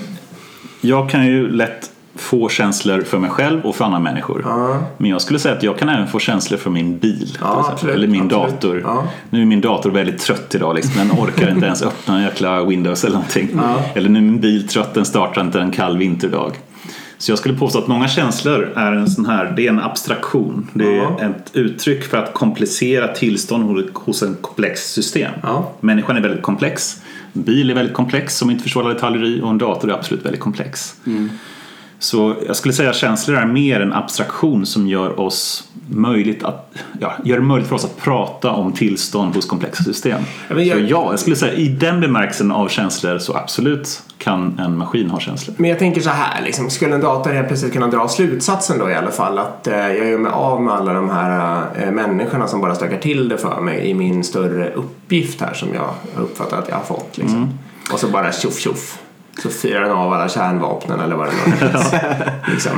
jag kan ju lätt få känslor för mig själv och för andra människor. Ja. Men jag skulle säga att jag kan även få känslor för min bil. Ja, absolut, eller min absolut. dator. Ja. Nu är min dator väldigt trött idag. Liksom. Den orkar inte ens öppna en jäkla Windows eller någonting. Eller nu är min bil trött, den startar inte en kall vinterdag. Så jag skulle påstå att många känslor är en sån här, det är en abstraktion. Det är ett uttryck för att komplicera tillstånd hos- hos en komplex system. Människan är väldigt komplex. En bil är väldigt komplex som inte förstår alla detaljer i och en dator är absolut väldigt komplex. Så jag skulle säga att känslor är mer en abstraktion som gör oss möjligt att, ja, gör det möjligt för oss att prata om tillstånd hos komplexa system. Ja, men jag- Så ja, jag skulle säga i den bemärkelsen av känslor så absolut kan en maskin ha känslor. Men jag tänker så här, liksom, skulle en dator helt plötsligt kunna dra slutsatsen då i alla fall att eh, jag gör mig av med alla de här eh, människorna som bara stökar till det för mig i min större uppgift här som jag har uppfattat att jag har fått. Liksom. Och så bara tjoff tjoff så fyrar den av alla kärnvapnen eller vad det nu är. liksom.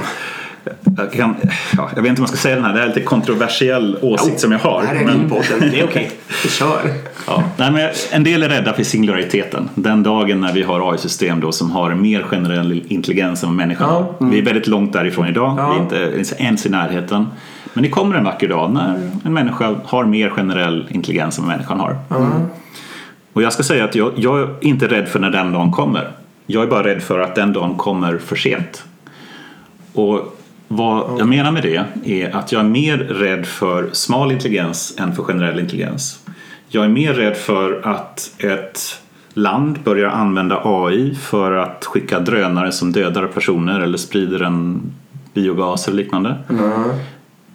jag, kan, ja, jag vet inte om jag ska säga den här, det här är lite kontroversiell åsikt som jag har. Det här är men- podden, det är okej. Vi kör. Ja. Nej, men en del är rädda för singulariteten. Den dagen när vi har AI-system då som har mer generell intelligens än människan Ja. har. Vi är väldigt långt därifrån idag. Ja. Vi är inte ens i närheten. Men det kommer en vacker dag när en människa har mer generell intelligens än vad människan har. Och jag ska säga att jag, jag är inte rädd för när den dagen kommer. Jag är bara rädd för att den dagen kommer för sent. Och vad jag menar med det är att jag är mer rädd för smal intelligens än för generell intelligens. Jag är mer rädd för att ett land börjar använda AI för att skicka drönare som dödar personer eller sprider en biogas eller liknande.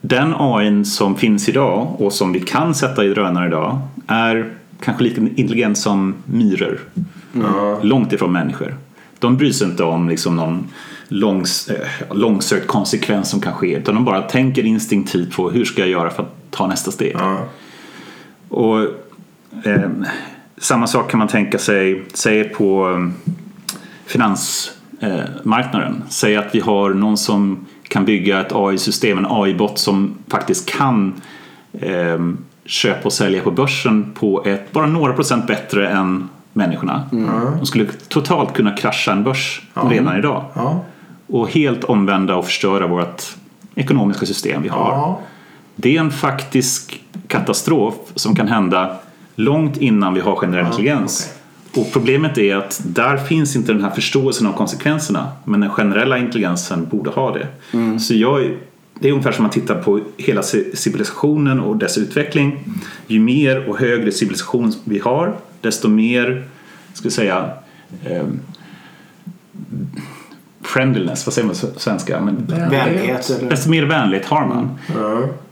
Den AI som finns idag och som vi kan sätta i drönare idag är kanske lika intelligent som myror. Långt ifrån människor. De bryr sig inte om liksom någon långs, eh, långsökt konsekvens som kan ske utan de bara tänker instinktivt på hur ska jag göra för att ta nästa steg. Ja. Och eh, samma sak kan man tänka sig, säg på eh, finansmarknaden. Säg att vi har någon som kan bygga ett AI-system, en AI-bot som faktiskt kan eh, köpa och sälja på börsen på ett bara några procent bättre än människorna. De skulle totalt kunna krascha en börs redan idag Ja. och helt omvända och förstöra vårt ekonomiska system vi har. Ja. Det är en faktisk katastrof som kan hända långt innan vi har generell intelligens. Och problemet är att där finns inte den här förståelsen av konsekvenserna. Men den generella intelligensen borde ha det. Så jag, det är ungefär som att titta på hela ci- civilisationen och dess utveckling. Ju mer och högre civilisation vi har, desto mer, ska jag säga, eh, friendliness, vad säger man på svenska? Men, Vänlighet. desto mer vänligt har man.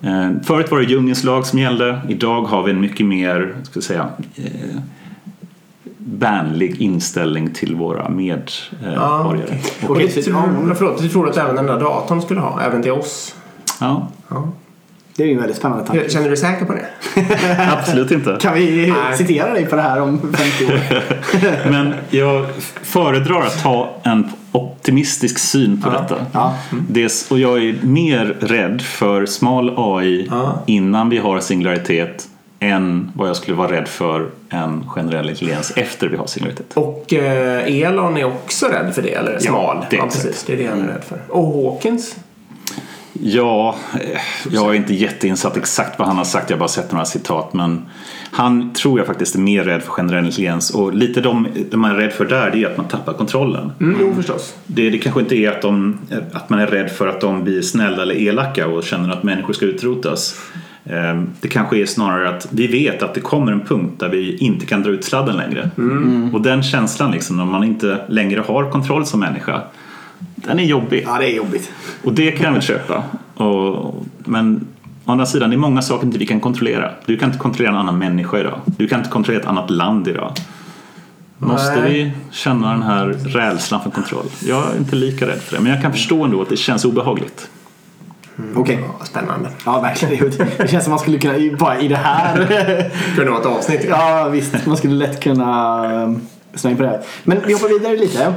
Eh, Förut var det djungelns lag som gällde. Idag har vi en mycket mer ska jag säga, eh, vänlig inställning till våra medborgare. Och Okej, det så- tror, ja. förlåt, det tror du att även den där datorn skulle ha? Även till oss? Ja, Ja. Det är ju en väldigt spännande tanke. Känner du dig säker på det? absolut inte. Kan vi Nej. citera dig på det här om 50 år? Men jag föredrar att ta en optimistisk syn på detta. Ja. Det, och jag är mer rädd för smal AI Ja. innan vi har singularitet än vad jag skulle vara rädd för en generell intelligens efter vi har singularitet. Och eh, Elon är också rädd för det, eller smal? det är ja, precis. Det är det han är rädd för. Och Hawkins? Ja, eh, jag är inte jätteinsatt exakt vad han har sagt. Jag har bara sett några citat. Men han tror jag faktiskt är mer rädd för generell intelligens. Och lite de, det man är rädd för där det är att man tappar kontrollen. Mm, jo, förstås. Det, det kanske inte är att, de, att man är rädd för att de blir snälla eller elaka och känner att människor ska utrotas. Eh, Det kanske är snarare att vi vet att det kommer en punkt där vi inte kan dra ut sladden längre. Och den känslan liksom, när man inte längre har kontroll som människa, den är jobbig. Ja, det är jobbigt. Och det kan jag väl köpa. Och, men å andra sidan, det är många saker inte vi kan kontrollera. Du kan inte kontrollera en annan människa idag. Du kan inte kontrollera ett annat land idag. Måste Nej. vi känna den här rädslan för kontroll? Jag är inte lika rädd för det, men jag kan förstå ändå att det känns obehagligt. Okej. Ja, spännande. Ja, verkligen. Det känns som man skulle kunna, bara i det här. Kunde vara ett avsnitt. Ja, visst. Man skulle lätt kunna slänga på det. här. Men vi hoppar vidare lite.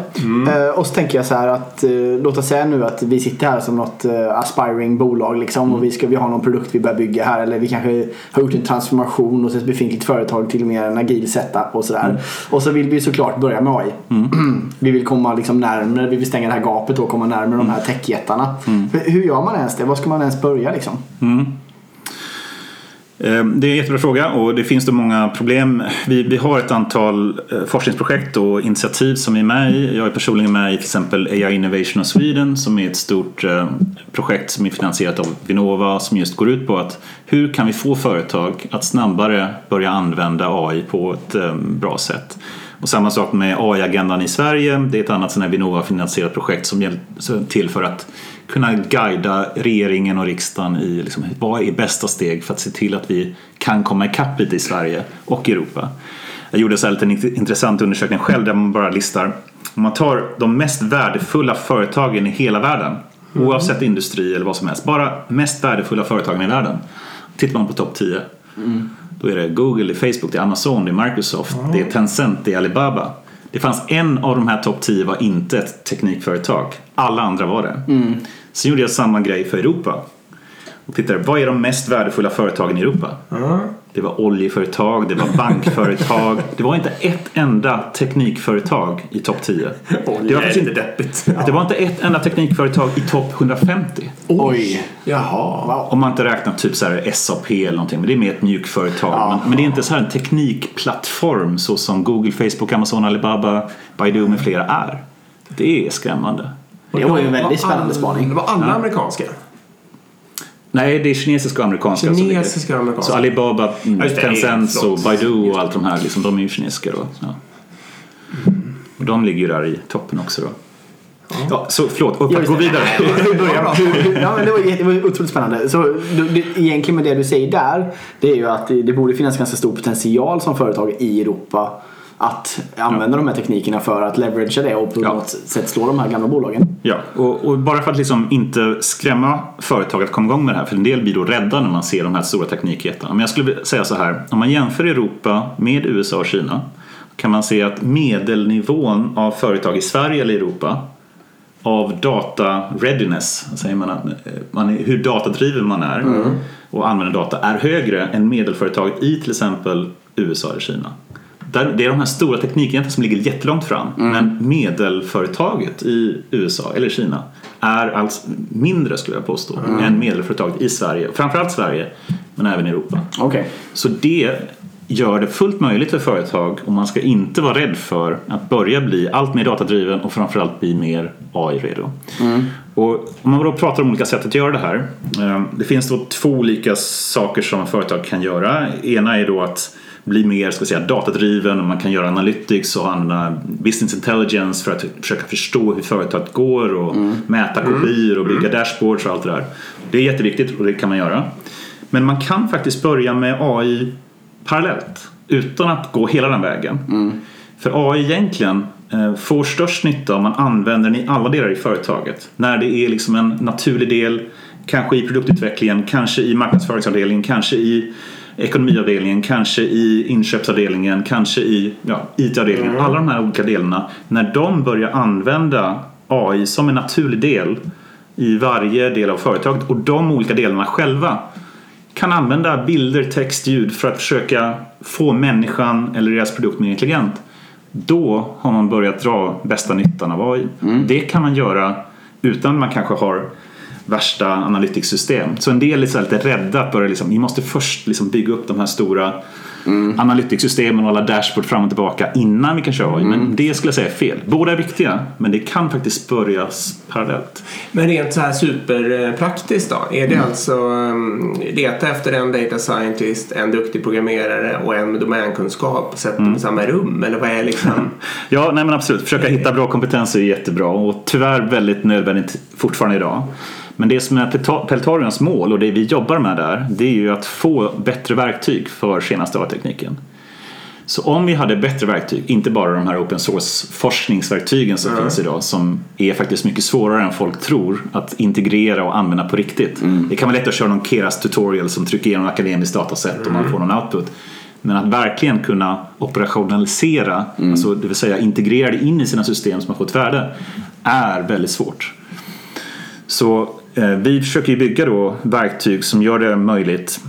Eh, och så tänker jag så här att uh, låt oss säga nu att vi sitter här som något uh, aspiring bolag liksom och vi, ska, vi har någon produkt vi börjar bygga här eller vi kanske har gjort en transformation hos ett befintligt företag till mer en agil setup och sådär. Och så vill vi såklart börja med AI. vi vill komma liksom närmare, vi vill stänga det här gapet och komma närmare de här techjättarna. Hur- Hur gör man ens det? Var ska man ens börja liksom? Ehm, det är en jättebra fråga och det finns då många problem. Vi, vi har ett antal eh, forskningsprojekt och initiativ som vi är med i. Jag är personligen med i till exempel AI Innovation of Sweden som är ett stort eh, projekt som är finansierat av Vinnova som just går ut på att hur kan vi få företag att snabbare börja använda AI på ett eh, bra sätt. Och samma sak med AI-agendan i Sverige. Det är ett annat Vinnova-finansierat projekt som hjälper till för att kunna guida regeringen och riksdagen i liksom, vad är bästa steg för att se till att vi kan komma ikapp lite i Sverige och Europa. Jag gjorde så här lite en intressant undersökning själv där man bara listar om man tar de mest värdefulla företagen i hela världen oavsett industri eller vad som helst. Bara mest värdefulla företagen i världen. Tittar man på topp 10 då är det Google, det är Facebook, det är Amazon, det är Microsoft, det är Tencent, det är Alibaba. Det fanns en av de här topp 10 var inte ett teknikföretag. Alla andra var det. Sen gjorde jag samma grej för Europa. Och tittade, vad är de mest värdefulla företagen i Europa? Det var oljeföretag, det var bankföretag. det var inte ett enda teknikföretag i topp 10. Det var, faktiskt inte, deppigt. det var inte ett enda teknikföretag i topp 150. Oj. Jaha. Om man inte räknar typ så här SAP eller någonting, men det är mer ett mjukföretag. Men, men det är inte så här en teknikplattform så som Google, Facebook, Amazon, Alibaba, Baidu med flera är. Det är skrämmande. Det var ju en väldigt spännande all- spaning. Det var alla amerikanska. Nej, det är kinesiska och amerikanska. Kinesiska och amerikanska. Så Alibaba, mm, Tencent och Baidu och allt de här, liksom, de är ju kinesiska då. Ja. Och de ligger ju där i toppen också då. Ja, så förlåt, och gå vidare. Ja, men det, var, det var otroligt spännande. Så du- det, egentligen med det du säger där, det är ju att det, det borde finnas ganska stor potential som företag i Europa att använda de här teknikerna för att leveragea det och på Ja. något sätt slå de här gamla bolagen. Ja, och, och bara för att liksom inte skrämma företag att komma igång med det här, för en del blir då rädda när man ser de här stora teknikjättarna. Men jag skulle säga så här, om man jämför Europa med USA och Kina kan man se att medelnivån av företag i Sverige eller Europa av data readiness, säger man, att eh, man är, hur datadriven man är och använder data är högre än medelföretaget i till exempel USA eller Kina. Där, det är de här stora teknikjättarna som ligger jättelångt fram men medelföretaget i USA eller Kina är alltså mindre skulle jag påstå än medelföretaget i Sverige, framförallt Sverige men även i Europa. Okej. Så det gör det fullt möjligt för företag och man ska inte vara rädd för att börja bli allt mer datadriven och framförallt bli mer AI-redo. Och om man då pratar om olika sätt att göra det här. eh, Det finns då två olika saker som företag kan göra. Ena är då att bli mer ska säga, datadriven och man kan göra analytics och använda business intelligence för att försöka förstå hur företaget går och mäta kopior och bygga dashboards och allt det där. Det är jätteviktigt och det kan man göra. Men man kan faktiskt börja med AI parallellt utan att gå hela den vägen. För AI egentligen eh, får störst nytta om man använder den i alla delar i företaget. När det är liksom en naturlig del, kanske i produktutvecklingen, kanske i marknadsföringsavdelningen, kanske i ekonomiavdelningen, kanske i inköpsavdelningen, kanske i ja, IT-avdelningen. Alla de här olika delarna, när de börjar använda AI som en naturlig del i varje del av företaget och de olika delarna själva kan använda bilder, text, ljud för att försöka få människan eller deras produkt mer intelligent. Då har man börjat dra bästa nyttan av AI. Det kan man göra utan att man kanske har värsta analytics-system. Så en del är lite rädda att börja liksom, vi måste först liksom bygga upp de här stora analytics-systemen och alla dashboard fram och tillbaka innan vi kan köra AI. Men det skulle jag säga är fel. Båda är viktiga, men det kan faktiskt börjas parallellt. Men rent så här superpraktiskt då? Är det alltså um, leta efter en data scientist, en duktig programmerare och en med domänkunskap och sätta dem i samma rum? Eller vad är liksom? Ja, nej men absolut. Försöka hitta bra kompetenser är jättebra och tyvärr väldigt nödvändigt fortfarande idag. Men det som är Pelta- Peltarions mål och det vi jobbar med där det är ju att få bättre verktyg för senaste AI-tekniken. Så om vi hade bättre verktyg, inte bara de här open source forskningsverktygen som finns idag som är faktiskt mycket svårare än folk tror att integrera och använda på riktigt. Det kan vara lätt att köra någon Keras tutorial som trycker igenom akademiskt dataset och man får någon output. Men att verkligen kunna operationalisera, alltså det vill säga integrera det in i sina system som har fått värde, är väldigt svårt. Så vi försöker bygga då verktyg som gör det möjligt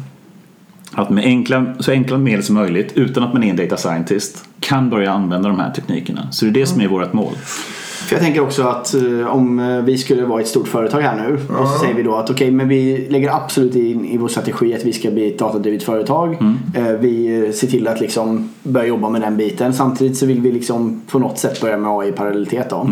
att med enkla, så enkla medel som möjligt utan att man är en data scientist kan börja använda de här teknikerna. Så det är det som är vårt mål. För jag tänker också att eh, om eh, vi skulle vara ett stort företag här nu och så säger vi då att okej men vi lägger absolut in i vår strategi att vi ska bli ett datadrivet företag. Eh, vi eh, ser till att liksom börja jobba med den biten. Samtidigt så vill vi liksom på något sätt börja med AI i parallellitet då. Eh,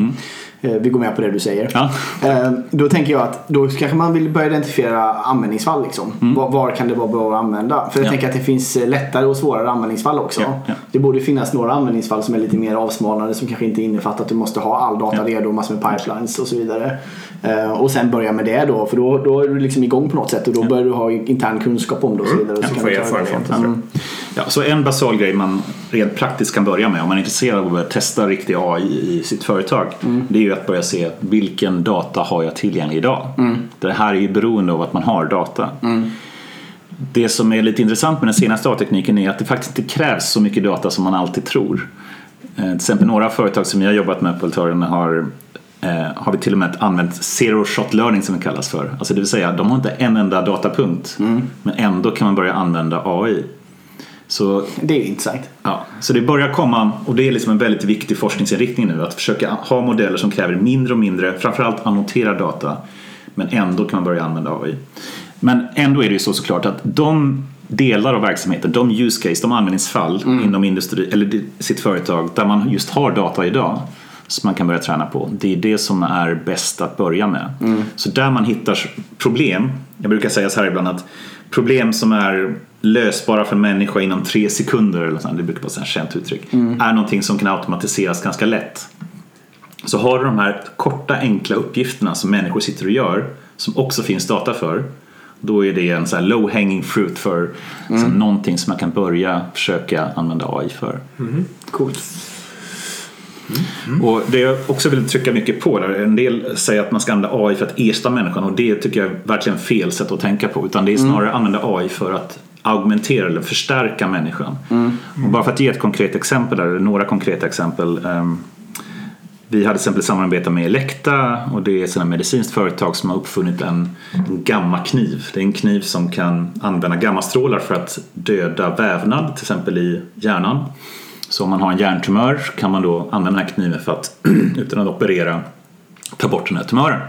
vi går med på det du säger. Ja. Eh, då tänker jag att då kanske man vill börja identifiera användningsfall. Liksom. Var, var kan det vara bra att använda? För jag Ja. tänker att det finns eh, lättare och svårare användningsfall också. Ja, ja. Det borde finnas några användningsfall som är lite mer avsmalnade som kanske inte innefattar att du måste ha all data Ja. redo, massor med pipelines och så vidare. Eh, och sen börja med det då, för då, då är du liksom igång på något sätt och då börjar du ha intern kunskap om det och så vidare. Och så Ja, kan du ta det Mm. Ja, så en basal grej man rent praktiskt kan börja med om man är intresserad av att börja testa riktig AI i sitt företag. Det är ju att börja se vilken data har jag tillgänglig idag. Det här är ju beroende av att man har data. Det som är lite intressant med den senaste AI-tekniken är att det faktiskt inte krävs så mycket data som man alltid tror. Eh, Till exempel några företag som jag har jobbat med på Altorian har eh, har vi till och med använt zero shot learning som det kallas för. Alltså det vill säga, de har inte en enda datapunkt men ändå kan man börja använda AI. Så Det är intressant. Ja, så det börjar komma och det är liksom en väldigt viktig forskningsinriktning nu att försöka ha modeller som kräver mindre och mindre, framförallt annoterad data, men ändå kan man börja använda AI. Men ändå är det ju så såklart att de delar av verksamheten, de use case, de användningsfall inom industri eller sitt företag där man just har data idag som man kan börja träna på. Det är det som är bäst att börja med. Så där man hittar problem, jag brukar säga så här ibland att problem som är lösbara för en människa inom tre sekunder, eller sånt, det brukar vara ett känt uttryck, är någonting som kan automatiseras ganska lätt. Så har du de här korta enkla uppgifterna som människor sitter och gör som också finns data för då är det en så här low hanging fruit för så någonting som man kan börja försöka använda AI för. Coolt. Och det jag också vill trycka mycket på där, en del säger att man ska använda AI för att ersätta människan och det tycker jag är verkligen fel sätt att tänka på utan det är snarare att använda AI för att augmentera eller förstärka människan. Och bara för att ge ett konkret exempel där, eller några konkreta exempel. ehm, vi hade till exempel samarbete med Elekta och det är ett medicinskt företag som har uppfunnit en, en gammakniv. Det är en kniv som kan använda gammastrålar för att döda vävnad, till exempel i hjärnan. Så om man har en hjärntumör kan man då använda den här kniven för att utan att operera ta bort den här tumören.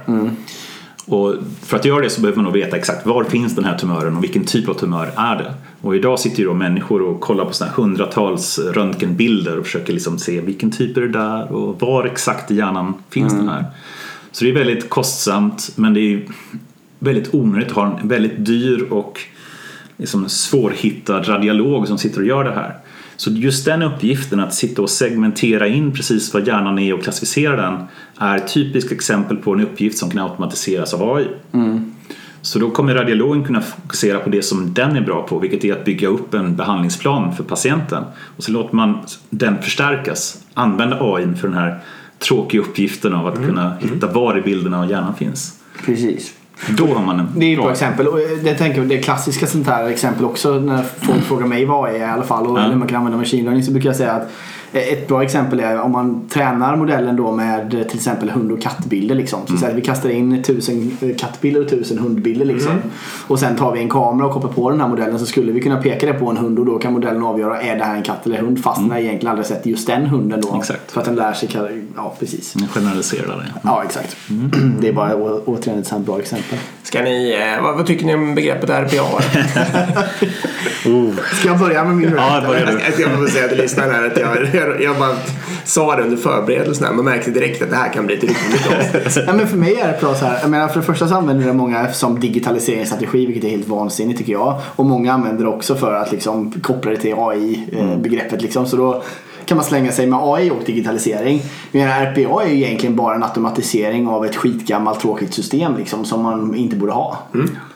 Och för att göra det så behöver man nog veta exakt var finns den här tumören och vilken typ av tumör är det. Och idag sitter ju då människor och kollar på här hundratals röntgenbilder och försöker liksom se vilken typ är det där och var exakt i hjärnan finns den här. Så det är väldigt kostsamt men det är väldigt onödigt att ha en väldigt dyr och liksom svårhittad radiolog som sitter och gör det här. Så just den uppgiften att sitta och segmentera in precis vad hjärnan är och klassificera den är ett typiskt exempel på en uppgift som kan automatiseras av AI. Så då kommer radiologen kunna fokusera på det som den är bra på, vilket är att bygga upp en behandlingsplan för patienten. Och så låter man den förstärkas, använda AI för den här tråkiga uppgiften av att kunna hitta var i bilderna av hjärnan finns. Precis. Då har man en Det är ju bra exempel. Och det tänker jag, det är klassiska sånt här exempel också när folk frågar mig vad är i alla fall och Ja. eller man kan använda machine learning så brukar jag säga att ett bra exempel är om man tränar modellen då med till exempel hund och kattbilder liksom. Så, så här, vi kastar in tusen kattbilder och tusen hundbilder liksom. Och sen tar vi en kamera och kopplar på den här modellen så skulle vi kunna peka det på en hund och då kan modellen avgöra är det här en katt eller hund fast den har egentligen aldrig sett just den hunden då. Exakt. För att den lär sig, ja precis. En generaliserare. Ja exakt. Det är bara å- återigen ett sånt bra exempel. Ska ni, eh, vad, vad tycker ni om begreppet RPA? Ska jag börja med min Ja, det börjar du. Jag ska bara säga till lyssnarna här att jag, jag, jag bara sa det under förberedelserna. Man märkte direkt att det här kan bli ett avsnitt. Ja, men för mig är det bra så här. Jag menar, för det första så använder det många som digitaliseringsstrategi vilket är helt vansinnigt tycker jag. Och många använder det också för att liksom, koppla det till AI-begreppet. Liksom. Så då kan man slänga sig med AI och digitalisering. Men RPA är ju egentligen bara en automatisering av ett skitgammalt tråkigt system liksom, som man inte borde ha.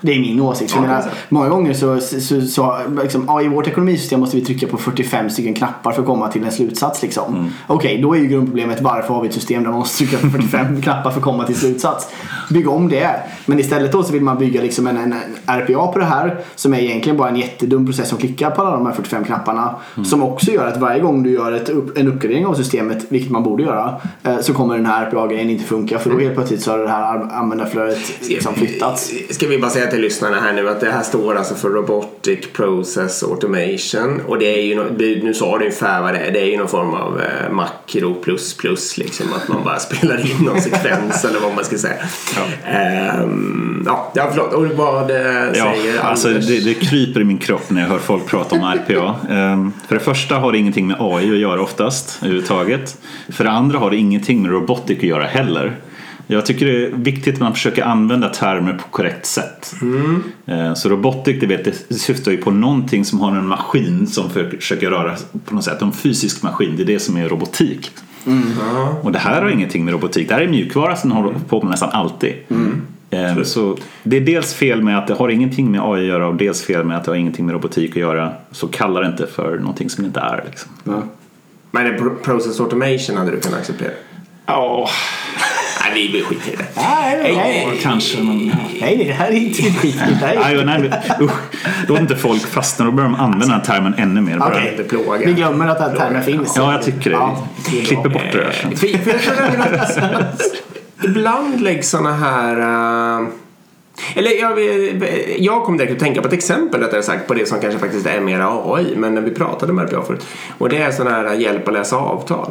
Det är min åsikt. Ja, menar, så. många gånger så, så, så liksom, ja, i vårt ekonomisystem måste vi trycka på 45 stycken knappar för att komma till en slutsats. Liksom. Okej, då är ju grundproblemet varför har vi ett system där man måste trycka på 45 knappar för att komma till slutsats. Bygg om det. Men istället då så vill man bygga liksom en, en, RPA på det här som är egentligen bara en jättedum process som klickar på alla de här 45 knapparna. Som också gör att varje gång du gör ett, upp- en uppgradering av systemet, vilket man borde göra, eh, så kommer den här RPA-grejen inte funka för då helt plötsligt så har det här ar- användarflödet liksom flyttats. Ska vi bara säga till lyssnarna här nu att det här står alltså för Robotic Process Automation och det är ju, nu sa du ungefär vad det är, det är ju någon form av eh, makro plus plus liksom att man bara spelar in någon sekvens eller vad man ska säga. Ja, ja förlåt, och vad eh, Ja, säger alltså Anders? det, det kryper i min kropp när jag hör folk prata om RPA. Ehm, för det första har det ingenting med AI att göra oftast överhuvudtaget. För det andra har det ingenting med robotik att göra heller. Jag tycker det är viktigt att man försöker använda termer på korrekt sätt. Eh, Så robotik det, vet, det syftar ju på någonting som har en maskin som försöker röra på något sätt. En fysisk maskin, det är det som är robotik. Och det här har ingenting med robotik, det här är mjukvara som håller på med nästan alltid. Eh, Så det är dels fel med att det har ingenting med AI att göra och dels fel med att det har ingenting med robotik att göra. Så kalla det inte för någonting som det inte är. Liksom. Men en pro- Process Automation hade du kunnat acceptera? Ja, Nej, vi skiter i det. Nej, nej, nej. kanske. Men... nej, det här är inte skit. Här Nej, nej, usch. Låt inte folk fastna, då börjar de använda den här termen ännu mer. Bara. Okej, inte plåga. Vi glömmer att den termen finns. Ja, jag tycker det. Ja. Klipper bort det där sen. Vi- ibland läggs såna här... Uh, eller jag, jag kom direkt att tänka på ett exempel rättare sagt på det som kanske faktiskt är mer AI. Men när vi pratade med RPA förut. Och det är sån här hjälp att läsa avtal.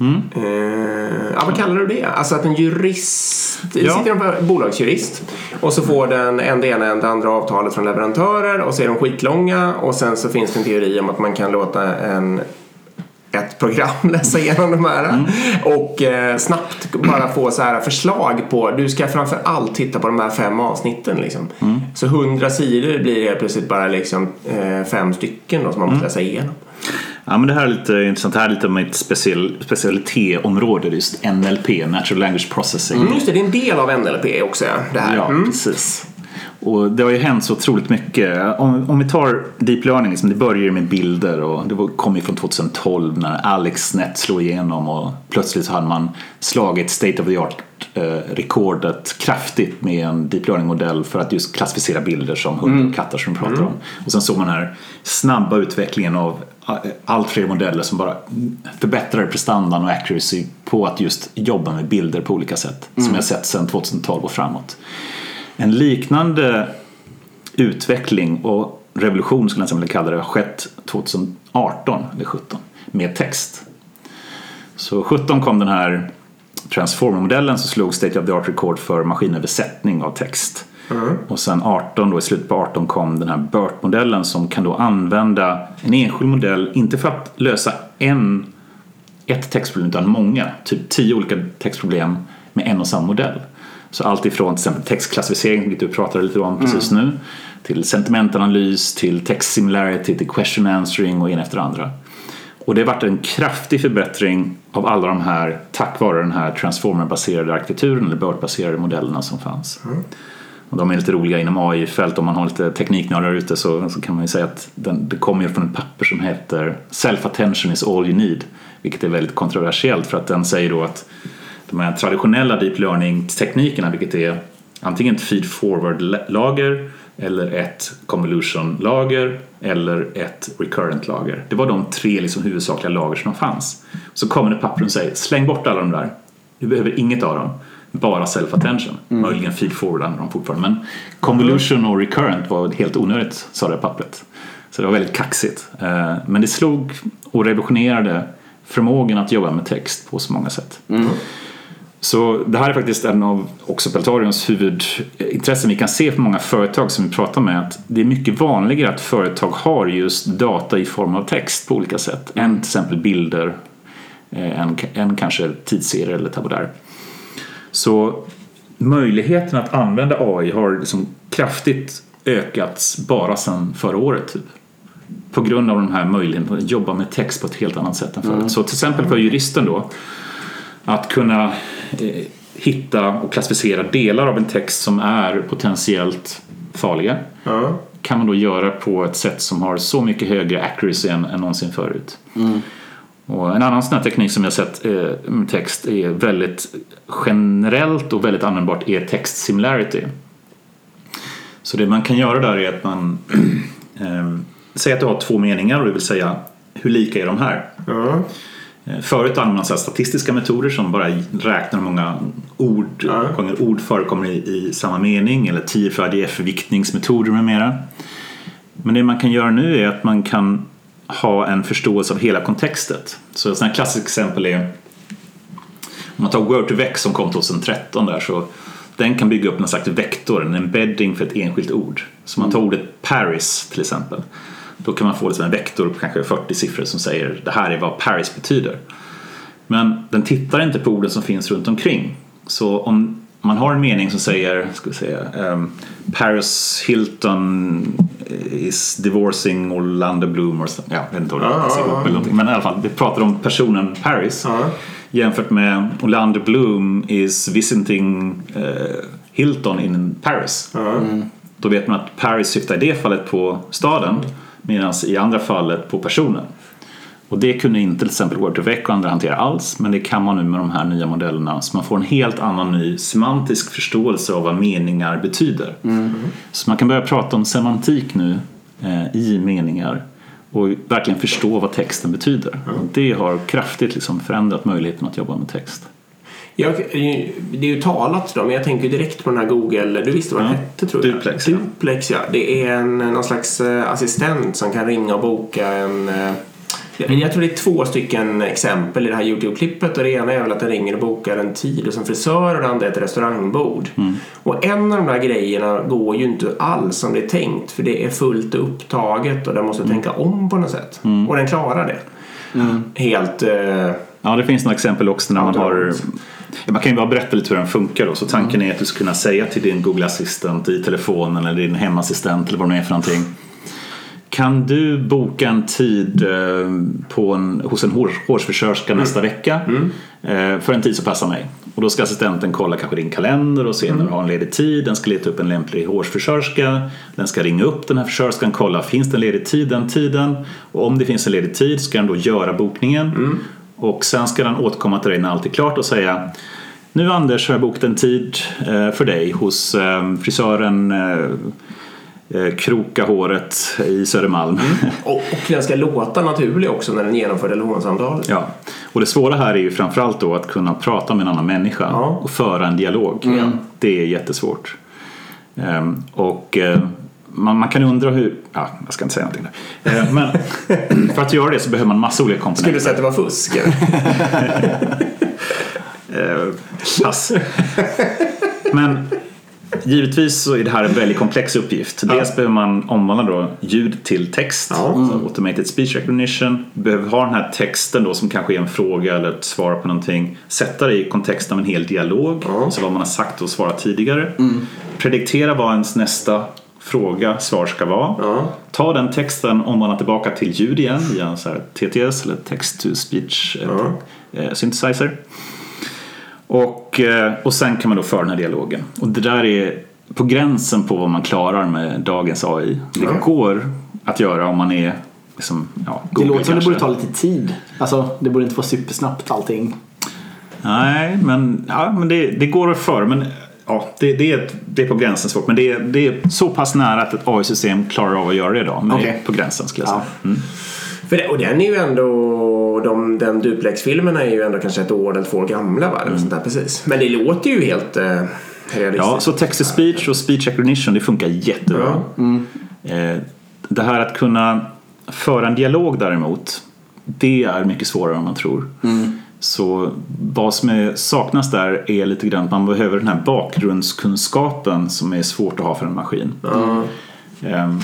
Mm. Uh, ja, vad kallar du det? Alltså att en jurist, ja. sitter en bolagsjurist och så får den en det ena en det andra avtalet från leverantörer och så är de skitlånga och sen så finns det en teori om att man kan låta en ett program, läsa igenom de här mm. och eh, snabbt bara få så här förslag på, du ska framför allt titta på de här fem avsnitten liksom. Mm. Så hundra sidor blir det plötsligt bara liksom eh, fem stycken då, som man måste mm. läsa igenom. Ja, men det här är lite intressant. Det här är lite mitt special, specialitéområde, just NLP, Natural Language Processing. Mm, just det, det är en del av NLP också. Det här. Ja, mm. precis. Och det har ju hänt så otroligt mycket. Om, om vi tar deep learning, liksom, det började med bilder och det kom ju från 2012 när AlexNet slog igenom och plötsligt så hade man slagit state of the art eh, rekordet kraftigt med en deep learning-modell för att just klassificera bilder som hundar och mm. katter som vi pratar mm. om. Och sen såg man den här snabba utvecklingen av eh, allt fler modeller som bara förbättrar prestandan och accuracy på att just jobba med bilder på olika sätt. Mm. Som jag sett sedan 2012 och framåt. En liknande utveckling och revolution skulle jag vilja kalla det har skett 2018 eller 17 med text. Så 17 kom den här Transformer-modellen som slog State of the Art Record för maskinöversättning av text. Mm. Och sen 18 då, i slutet på 18 kom den här BERT-modellen som kan då använda en enskild modell, inte för att lösa en, ett textproblem utan många, typ tio olika textproblem med en och samma modell. Så allt ifrån till exempel textklassificering, vilket du pratade lite om precis mm. nu, till sentimentanalys, till text similarity, till question answering och en efter andra. Och det har varit en kraftig förbättring av alla de här tack vare den här transformer-baserade arkitekturen eller BERT-baserade modellerna som fanns. Mm. Och de är lite roliga inom AI-fält, om man har lite tekniknördar ute så, så kan man ju säga att den, det kommer från ett papper som heter Self-attention is all you need. Vilket är väldigt kontroversiellt för att den säger då att de här traditionella deep learning-teknikerna, vilket är antingen ett feed-forward-lager eller ett convolution-lager eller ett recurrent-lager. Det var de tre liksom huvudsakliga lager som fanns. Så kommer det papper och säger släng bort alla de där. Du behöver inget av dem. Bara self-attention. Mm. Möjligen feed-forward använder de fortfarande. Men convolution och recurrent var helt onödigt, sa det pappret. Så det var väldigt kaxigt. Eh, men det slog och revolutionerade förmågan att jobba med text på så många sätt. Mm. Så det här är faktiskt en av också Peltarions huvudintressen vi kan se för många företag som vi pratar med att det är mycket vanligare att företag har just data i form av text på olika sätt än till exempel bilder, eh, än, än kanske tidsserier eller tabulär. Så möjligheten att använda AI har liksom kraftigt ökats bara sedan förra året. Typ. På grund av de här möjligheterna att jobba med text på ett helt annat sätt än förut. Mm. Så till exempel för juristen då att kunna eh, hitta och klassificera delar av en text som är potentiellt farliga mm. kan man då göra på ett sätt som har så mycket högre accuracy än, än någonsin förut. Mm. Och en annan sån här teknik som jag sett eh, med text är väldigt generellt och väldigt användbart är text similarity. Så det man kan göra där är att man eh, säger att du har två meningar och det vill säga hur lika är de här? Mm. Eh, förut använde man statistiska metoder som bara räknar hur många ord, ja. gånger ord förekommer i, i samma mening eller tiofördiga förviktningsmetoder med mera. Men det man kan göra nu är att man kan ha en förståelse av hela kontextet. Så ett sådant klassiskt exempel är om man tar Word to Vex som kom 2013 där så den kan bygga upp en slags vektor, en embedding för ett enskilt ord. Så man tar ordet Paris till exempel då kan man få liksom en vektor på kanske 40 siffror som säger det här är vad Paris betyder. Men den tittar inte på orden som finns runt omkring. Så om man har en mening som säger ska vi säga, um, Paris Hilton is divorcing Orlando Bloom. Så, ja, jag vet inte vad det ah, ah, Men i alla fall, vi pratar om personen Paris ah. jämfört med Orlando Bloom is visiting uh, Hilton in Paris. Mm. Då vet man att Paris syftar i det fallet på staden Medan i andra fallet på personen. Och det kunde inte till exempel Word2Vec och andra hantera alls men det kan man nu med de här nya modellerna så man får en helt annan ny semantisk förståelse av vad meningar betyder. Mm. Så man kan börja prata om semantik nu eh, i meningar och verkligen förstå vad texten betyder. Mm. Och det har kraftigt liksom förändrat möjligheten att jobba med text. Jag, det är ju talat då, men jag tänker direkt på den här Google, du visste vad den Ja. hette tror jag? Duplex, ja. Duplex ja. Det är en, någon slags eh, assistent som kan ringa och boka en eh, jag tror det är två stycken exempel i det här Youtube-klippet och det ena är väl att den ringer och bokar en tid hos en frisör och det andra är ett restaurangbord. Och en av de där grejerna går ju inte alls som det är tänkt för det är fullt upptaget och den måste tänka om på något sätt. Och den klarar det. Helt... Eh, Ja, det finns några exempel också när man har... Man kan ju bara berätta lite hur den funkar då. Så tanken är att du ska kunna säga till din Google Assistant i telefonen eller din hemassistent eller vad det nu är för någonting. Kan du boka en tid eh, på en, hos en hår, hårsfrisörska nästa vecka eh, för en tid som passar mig? Och då ska assistenten kolla kanske din kalender och se när du har en ledig tid. Den ska leta upp en lämplig hårsfrisörska. Den ska ringa upp den här frisörskan, kolla finns det en ledig tid den tiden? Och om det finns en ledig tid ska den då göra bokningen. Och sen ska den återkomma till dig när allt är klart och säga Nu Anders har jag bokat en tid eh, för dig hos eh, frisören eh, Kroka håret i Södermalm. och, och den ska låta naturlig också när den genomför telefonsamtalet. Ja. Och det svåra här är ju framförallt då att kunna prata med en annan människa Ja. och föra en dialog. Det är jättesvårt. Ehm, och man, man kan undra hur, ja, jag ska inte säga någonting där. Eh, men för att göra det så behöver man massa olika komponenter. Skulle du säga att det var fusk? Eh, pass. Men givetvis så är det här en väldigt komplex uppgift. Dels behöver man omvandla då ljud till text, Ja. alltså automated speech recognition. Behöver ha den här texten då som kanske är en fråga eller ett svar på någonting. Sätta det i kontext av en hel dialog, Ja. alltså vad man har sagt och svarat tidigare. Prediktera vad ens nästa fråga, svar ska vara. Ja. Ta den texten omvandla tillbaka till ljud igen via en så TTS eller text to speech eh, Ja. eh, synthesizer. Och, eh, och sen kan man då föra den här dialogen. Och det där är på gränsen på vad man klarar med dagens AI. Det Ja. går att göra om man är liksom, ja, Det Google låter som det borde ta lite tid. Alltså, det borde inte vara supersnabbt allting. Nej, men, ja, men det, det går att föra. Men ja, det, det, är, det är på gränsen svårt. Men det, är- det är så pass nära att ett AI-system klarar av att göra det idag. Men det är på gränsen skulle jag säga. Ja. Mm. För det, och den är ju ändå, de, den duplex-filmerna är ju ändå kanske ett år eller två år gamla va? Eller sånt där, precis. Men det låter ju helt eh, realistiskt. Ja, så text to speech och speech recognition det funkar jättebra. Eh, Det här att kunna föra en dialog däremot det är mycket svårare än man tror. Så vad som är, saknas där är lite grann att man behöver den här bakgrundskunskapen som är svårt att ha för en maskin. Ehm,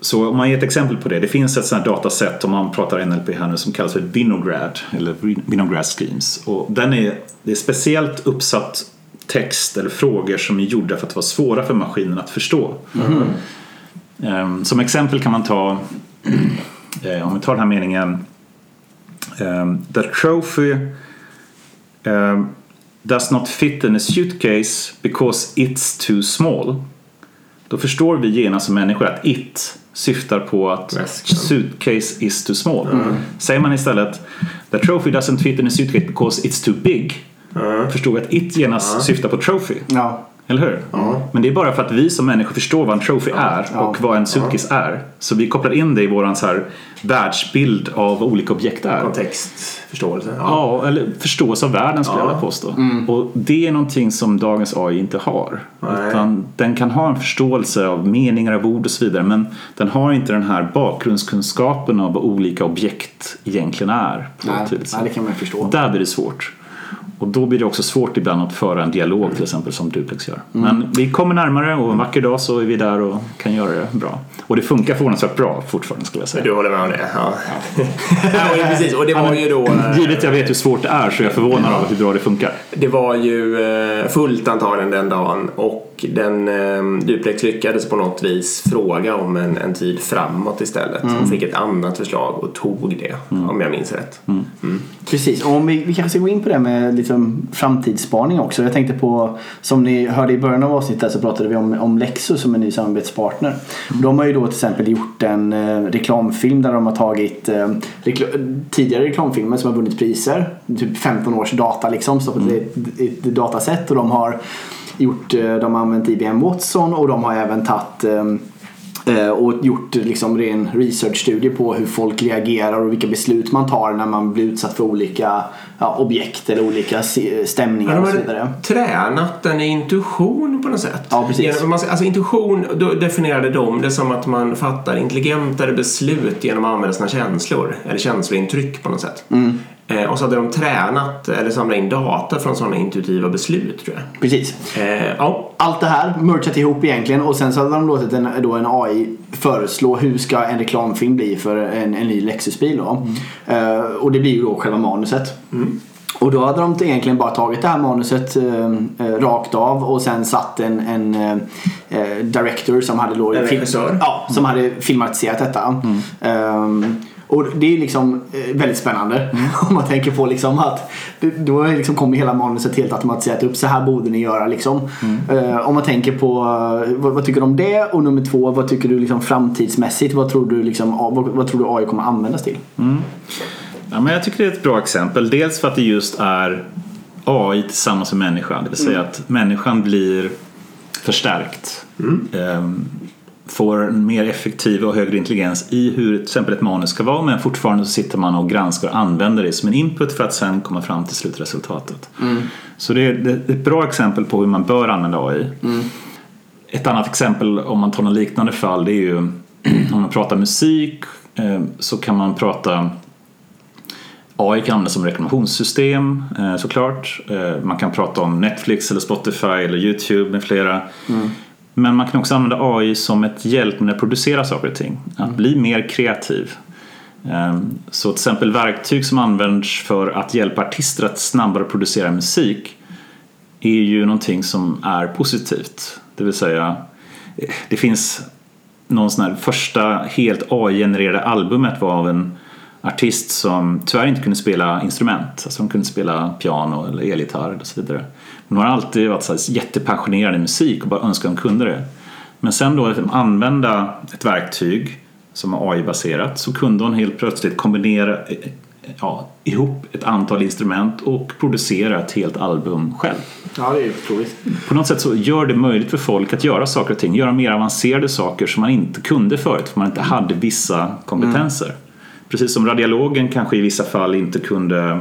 Så om man ger ett exempel på det. Det finns ett sånt här dataset om man pratar NLP här nu som kallas för Vinograd eller Vinograd Schemes. Och den är, det är speciellt uppsatt text eller frågor som är gjorda för att vara svåra för maskinen att förstå. Ehm, Som exempel kan man ta eh, om vi tar den här meningen ehm, The trophy ehm, does not fit in a suitcase because it's too small. Då förstår vi genast som människor att it syftar på att Väskan. suitcase is too small. Säger man istället The trophy doesn't fit in a suitcase because it's too big. Förstår vi att it genast syftar på trophy. Ja. Eller hur? Men det är bara för att vi som människor förstår vad en trophy är Ja. och vad en suitcase är. Så vi kopplar in det i vår så här världsbild av vad olika objekt är. Kontextförståelse. Ja. Ja, eller förståelse av världen skulle Ja. jag vilja påstå. Och det är någonting som dagens AI inte har. Nej. Utan den kan ha en förståelse av meningar av ord och så vidare men den har inte den här bakgrundskunskapen av vad olika objekt egentligen är. på Nej, nej, det kan man förstå. Där blir det svårt. Och då blir det också svårt ibland att föra en dialog till exempel som Duplex gör. Men vi kommer närmare och en vacker dag så är vi där och kan göra det bra. Och det funkar förvånansvärt bra fortfarande skulle jag säga. Du håller med om det? Ja. ja precis. Och det var ju då... eh, Givet jag vet hur svårt det är så är jag förvånad över hur bra det funkar. Det var ju eh, fullt antagligen den dagen och den eh, Duplex lyckades på något vis fråga om en, en tid framåt istället. Hon fick ett annat förslag och tog det om jag minns rätt. Precis, och om vi, vi kanske ska gå in på det med liksom framtidsspaning också. Jag tänkte på, som ni hörde i början av avsnittet så pratade vi om, om Lexus som en ny samarbetspartner. De har ju då till exempel gjort en eh, reklamfilm där de har tagit eh, rekla- tidigare reklamfilmer som har vunnit priser. Typ 15 års data liksom, stoppat i ett, i ett dataset och de har gjort, eh, de har använt IBM Watson och de har även tagit eh, Eh, och gjort liksom ren researchstudie på hur folk reagerar och vilka beslut man tar när man blir utsatt för olika ja, objekt eller olika stämningar Ja, och så vidare. tränat den i intuition på något sätt. Ja, precis. Genom, alltså intuition, då definierade de det som att man fattar intelligentare beslut genom att använda sina känslor. Eller känslointryck på något sätt. Mm. Eh, och så hade de tränat eller samlat in data från sådana intuitiva beslut tror jag. Precis. Eh, ja, Allt det här merchat ihop egentligen och sen så hade de låtit en, då en AI föreslå hur ska en reklamfilm bli för en, en ny Lexusbil då. Eh, och det blir ju då själva manuset. Och då hade de egentligen bara tagit det här manuset eh, eh, rakt av och sen satt en, en eh, eh, director som hade då regissör. Ja, som hade filmatiserat detta. Ehm, och det är liksom eh, väldigt spännande om man tänker på liksom att då liksom kommer hela manuset helt automatiserat upp. Så här borde ni göra liksom. Eh, om man tänker på eh, vad, vad tycker du om det? Och nummer två, vad tycker du liksom framtidsmässigt? Vad tror du, liksom, vad, vad tror du AI kommer användas till? Ja, men jag tycker det är ett bra exempel. Dels för att det just är AI tillsammans med människan. Det vill säga att människan blir förstärkt. Ehm, får en mer effektiv och högre intelligens i hur till exempel ett manus ska vara men fortfarande så sitter man och granskar och använder det som en input för att sen komma fram till slutresultatet. Så det är, ett bra exempel på hur man bör använda AI. Ett annat exempel om man tar något liknande fall det är ju om man pratar musik eh, så kan man prata AI kan användas som reklamationssystem eh, såklart. Eh, Man kan prata om Netflix eller Spotify eller YouTube med flera. Men man kan också använda AI som ett hjälpmedel att producera saker och ting. Att bli mer kreativ. Eh, Så till exempel verktyg som används för att hjälpa artister att snabbare producera musik är ju någonting som är positivt. Det vill säga, det finns någon sån här första helt AI-genererade albumet var av en artist som tyvärr inte kunde spela instrument. Alltså de kunde spela piano eller elgitarr och så vidare. Hon har alltid varit så här jättepassionerad i musik och bara önskat att hon kunde det. Men sen då att använda ett verktyg som är AI-baserat så kunde hon helt plötsligt kombinera eh, ja, ihop ett antal instrument och producera ett helt album själv. Ja, det är otroligt. På något sätt så gör det möjligt för folk att göra saker och ting, göra mer avancerade saker som man inte kunde förut för man inte hade vissa kompetenser. Precis som radiologen kanske i vissa fall inte kunde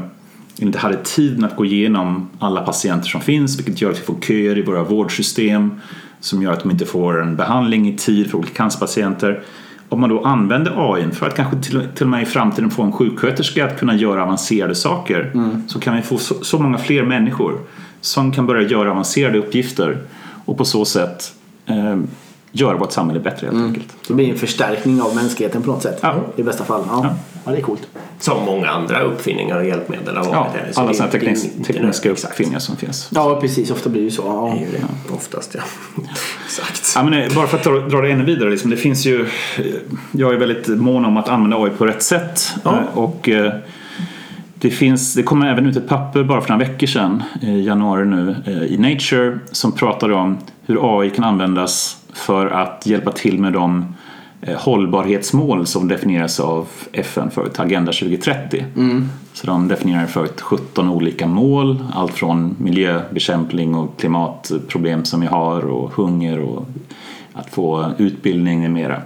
inte hade tiden att gå igenom alla patienter som finns vilket gör att vi får köer i våra vårdsystem som gör att de inte får en behandling i tid för olika cancerpatienter. Om man då använder AI för att kanske till, till och med i framtiden få en sjuksköterska att kunna göra avancerade saker så kan vi få så, så många fler människor som kan börja göra avancerade uppgifter och på så sätt eh, göra vårt samhälle bättre helt enkelt. Så det blir en förstärkning av mänskligheten på något sätt. Ja. I bästa fall. Ja. Ja. ja, det är coolt. som många andra uppfinningar och hjälpmedel har Ja, varit. här. Så alla sådana är tekniska, uppfinningar som finns. Ja, precis. Ofta blir det ju så. Ja. Det är ju det, oftast ja. Exakt. Ja, men eh, bara för att dra, dra det ännu vidare, liksom, det finns ju, eh, jag är väldigt mån om att använda AI på rätt sätt. Ja. Eh, Och det, finns, det kommer även ut ett papper bara för några veckor sedan, i januari nu, i Nature som pratar om hur AI kan användas för att hjälpa till med de eh, hållbarhetsmål som definieras av FN förut, Agenda 2030. Så de definierar förut 17 olika mål, allt från miljöbekämpning och klimatproblem som vi har och hunger och att få utbildning med mera.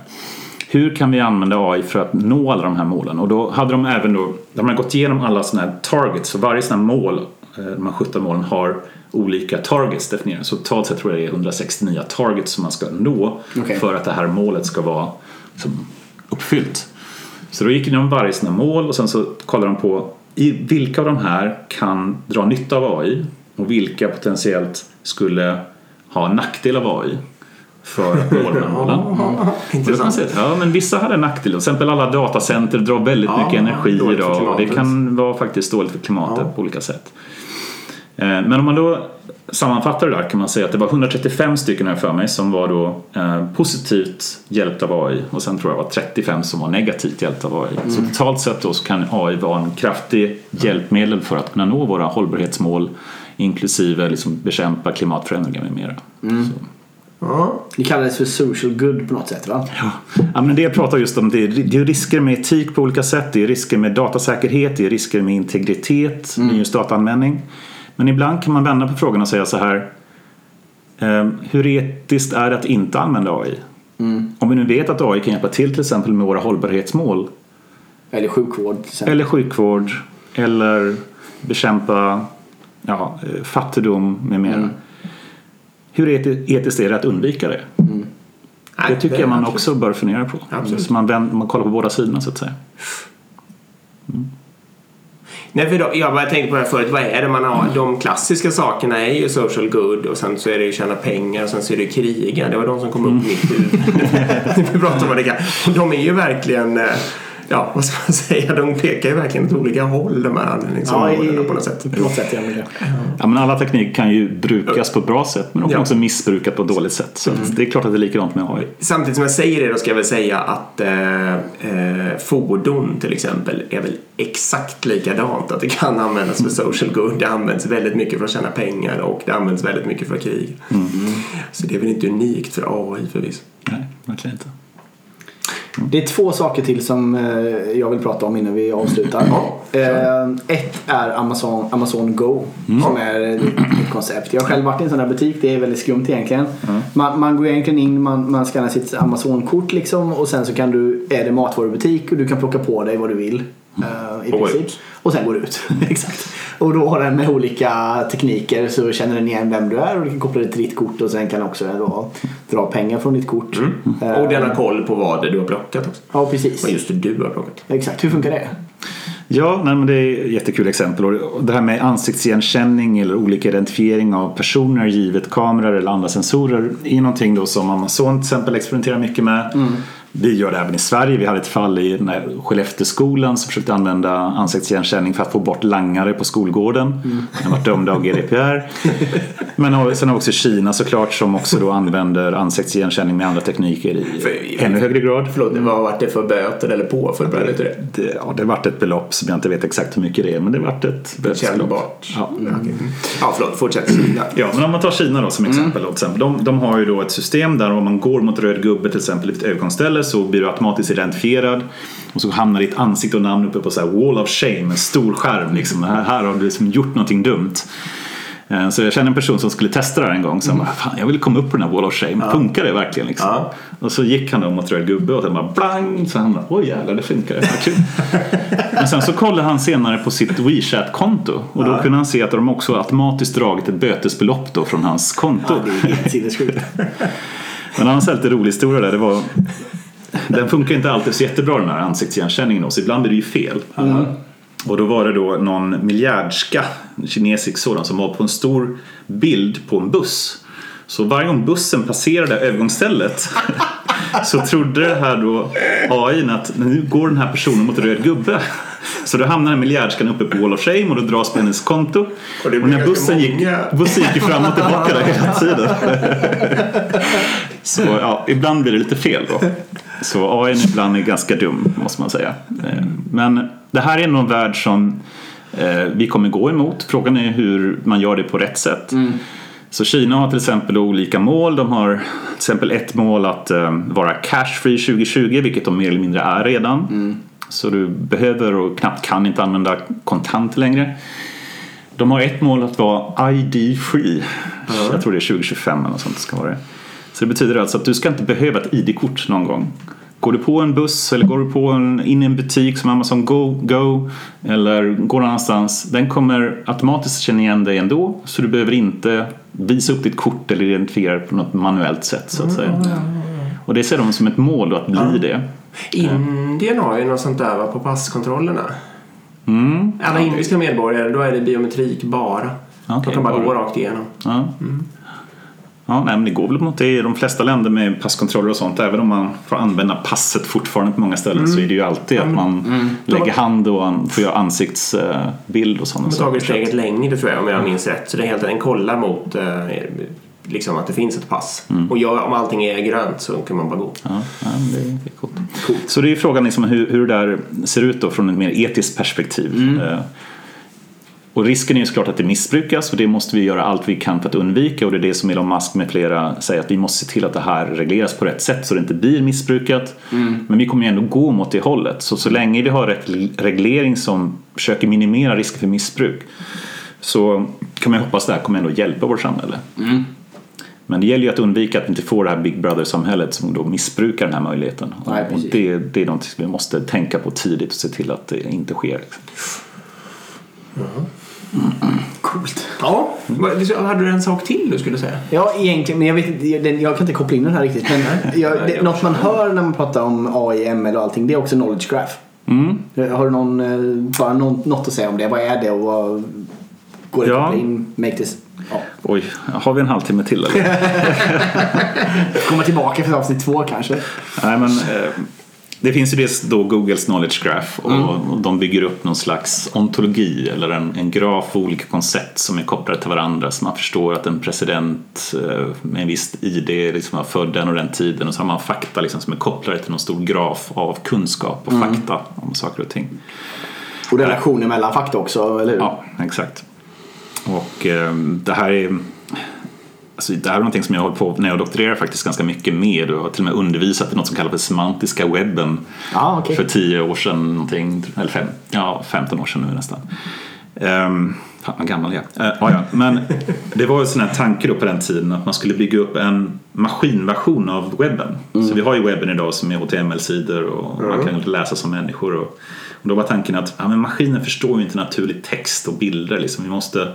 Hur kan vi använda AI för att nå alla de här målen? Och då hade de även då, de har gått igenom alla sådana här targets, så varje sådana här mål, eh, de här 17 målen har olika targets definierade. Så totalt sett tror jag det är 169 targets som man ska nå Okej. för att det här målet ska vara uppfyllt. Så då gick de igenom varje sådana mål och sen så kollade de på i vilka av de här kan dra nytta av AI och vilka potentiellt skulle ha nackdel av AI för att nå de här målen. Man Intressant. säga att, ja, men vissa hade nackdelar. Till exempel alla datacenter drar väldigt Ja, mycket energi idag och det kan vara faktiskt dåligt för klimatet Ja. på olika sätt. Eh, Men om man då sammanfattar det där kan man säga att det var 135 stycken här för mig som var då eh, positivt hjälpt av AI och sen tror jag var 35 som var negativt hjälpt av AI. Så totalt sett då så kan AI vara en kraftig hjälpmedel för att kunna nå våra hållbarhetsmål inklusive liksom bekämpa klimatförändringar med mera. Så. Ja. Det kallades för social good på något sätt va? Ja. ja, men det jag pratar just om det är, det är risker med etik på olika sätt. Det är risker med datasäkerhet, det är risker med integritet med just dataanvändning. Men ibland kan man vända på frågan och säga så här. Eh, hur etiskt är det att inte använda AI? Om vi nu vet att AI kan hjälpa till till exempel med våra hållbarhetsmål Eller sjukvård eller sjukvård eller bekämpa ja, fattigdom med mera. Hur eti- etiskt är det att undvika det? Det tycker jag man också bör fundera på. Absolut. Så man, vänd, man kollar på båda sidorna så att säga. Nej, för då, jag bara tänkte på det här förut. Vad är det man har? De klassiska sakerna är ju social good och sen så är det ju tjäna pengar och sen så är det kriga. Det var de som kom upp i mitt huvud. Vi pratar om det. De är ju verkligen, eh, ja vad ska man säga, de pekar ju verkligen åt olika håll de här användningsområdena på något sätt. På något sätt, ja. Ja, men alla tekniker kan ju brukas på ett bra sätt men de kan Ja. också missbrukas på ett dåligt sätt. Så att det är klart att det är likadant med AI. Samtidigt som jag säger det då ska jag väl säga att eh, eh, fordon till exempel är väl exakt likadant. Att det kan användas för social good. Det används väldigt mycket för att tjäna pengar och det används väldigt mycket för krig. Så det är väl inte unikt för AI förvisso. Nej, verkligen inte. Det är två saker till som eh, jag vill prata om innan vi avslutar. Eh, ett är Amazon, Amazon Go som är ett koncept. Jag har själv varit i en sån här butik. Det är väldigt skumt egentligen. Man, man går egentligen in, man, man skannar sitt Amazon-kort liksom och sen så kan du, är det matvarubutik och du kan plocka på dig vad du vill. Eh, I Och gå princip. ut. Och sen går du ut. Exakt. Och då har den med olika tekniker så känner den igen vem du är och du kan koppla det till ditt kort och sen kan också då dra pengar från ditt kort. Eh, Och den har koll på vad du har plockat också. Ja, precis. Vad just det du har plockat. Exakt. Hur funkar det? Ja, nej, men det är ett jättekul exempel. Och det här med ansiktsigenkänning eller olika identifiering av personer givet kameror eller andra sensorer är någonting då som Amazon till exempel experimenterar mycket med. Vi gör det även i Sverige. Vi hade ett fall i den här Skellefteåskolan som försökte använda ansiktsigenkänning för att få bort langare på skolgården. De var dömda av GDPR. Men sen har vi också Kina såklart som också då använder ansiktsigenkänning med andra tekniker i För- ännu högre grad. Förlåt, vad har varit det för böter eller påföljd på det? Det? Det, ja, det vart ett belopp som jag inte vet exakt hur mycket det är men det vart ett bötesbelopp. Ja. Okej. Ja, förlåt. Fortsätt. Ja. Ja, men om man tar Kina då som exempel. Då, till exempel de, de har ju då ett system där om man går mot röd gubbe till exempel i ett så blir du automatiskt identifierad och så hamnar ditt ansikte och namn uppe på så här wall of shame, en stor skärm. Liksom. Här, här har du liksom gjort någonting dumt. Eh, Så jag känner en person som skulle testa det här en gång. Så han bara, Fan, jag vill komma upp på den här wall of shame. Funkar det verkligen? Liksom? Ja. Och så gick han då mot röd gubbe och sen bara blang. Så han bara, oj jävlar det funkar. Kul. Men sen så kollade han senare på sitt WeChat-konto och då kunde han se att de också automatiskt dragit ett bötesbelopp då från hans konto. Det är helt sinnessjukt. Men han har en lite rolig historia där. Det var, den funkar inte alltid så jättebra den här ansiktsigenkänningen så ibland blir det ju fel. Och då var det då någon miljardska, kinesisk sådan, som var på en stor bild på en buss. Så varje gång bussen passerade övergångsstället så trodde det här då AI att nu går den här personen mot röd gubbe. Så då hamnar den miljardskan uppe på Wall of Shame och då dras på hennes konto. Och Och, när bussen gick, bussen gick ju fram och tillbaka där hela tiden. Så ja, ibland blir det lite fel då. Så AI ibland är ganska dum måste man säga. Eh, Men det här är nog en värld som eh, vi kommer gå emot. Frågan är hur man gör det på rätt sätt. Så Kina har till exempel olika mål. De har till exempel ett mål att eh, vara cash-free 2020, vilket de mer eller mindre är redan. Så du behöver och knappt kan inte använda kontant längre. De har ett mål att vara ID-free. Jag tror det är 2025 eller något sånt ska vara det. Så det betyder alltså att du ska inte behöva ett ID-kort någon gång. Går du på en buss eller går du på en, in i en butik som Amazon Go, Go eller går någon annanstans. Den kommer automatiskt känna igen dig ändå så du behöver inte visa upp ditt kort eller identifiera det på något manuellt sätt så att säga. Och det ser de som ett mål då, att bli det. Indien har ju något sånt där va, på passkontrollerna. Mm. Alla indiska medborgare, då är det biometrik bara. Okej, de kan bara, bara. gå rakt igenom. Ja. Ja, nej, men det går väl mot det i de flesta länder med passkontroller och sånt. Även om man får använda passet fortfarande på många ställen så är det ju alltid att man lägger hand och får göra ansiktsbild och sådana De har tagit steget längre tror jag om jag minns rätt. Så det är helt enkelt kollar mot eh, liksom att det finns ett pass. Och gör, om allting är grönt så kan man bara gå. Ja, det, är coolt. Så det är frågan liksom hur, hur det där ser ut då från ett mer etiskt perspektiv. Eh, Och risken är ju såklart att det missbrukas och det måste vi göra allt vi kan för att undvika och det är det som Elon Musk med flera säger att vi måste se till att det här regleras på rätt sätt så det inte blir missbrukat. Men vi kommer ju ändå gå mot det hållet. Så så länge vi har rätt reglering som försöker minimera risk för missbruk så kan man hoppas att det här kommer ändå hjälpa vårt samhälle. Men det gäller ju att undvika att vi inte får det här Big Brother-samhället som då missbrukar den här möjligheten. Nej, och det, det är något vi måste tänka på tidigt och se till att det inte sker. Coolt. Ja, hade du en sak till du skulle säga? Ja, egentligen, men jag, vet, inte- jag, jag kan inte koppla in den här riktigt. Men jag, det, något man hör när man pratar om AI, ML och allting, det är också knowledge graph. Mm. Har du någon, eh, bara något att säga om det? Vad är det och vad går det Ja. att koppla in? Make this... Ja. Oj, har vi en halvtimme till eller? Komma tillbaka för avsnitt två kanske. Nej, men, eh, det finns ju dels då Googles knowledge graph och, och de bygger upp någon slags ontologi eller en, en graf av olika koncept som är kopplade till varandra så man förstår att en president eh, med en viss ID liksom var född den och den tiden och så har man fakta liksom som är kopplade till någon stor graf av kunskap och fakta om saker och ting. Och relationer mellan fakta också, eller hur? Ja, exakt. Och eh, det här är Alltså, det här är någonting som jag har hållit på när jag doktorerar faktiskt ganska mycket med och har till och med undervisat i något som kallas för semantiska webben Ja, okej. för tio år sedan någonting, eller fem, ja, 15 år sedan nu nästan. Um, fan vad gammal jag är. Uh, ja. Men det var ju sån här tanke då på den tiden att man skulle bygga upp en maskinversion av webben. Så vi har ju webben idag som är HTML-sidor och man kan läsa som människor. Och, och då var tanken att ja, men maskinen förstår ju inte naturlig text och bilder. Liksom. Vi måste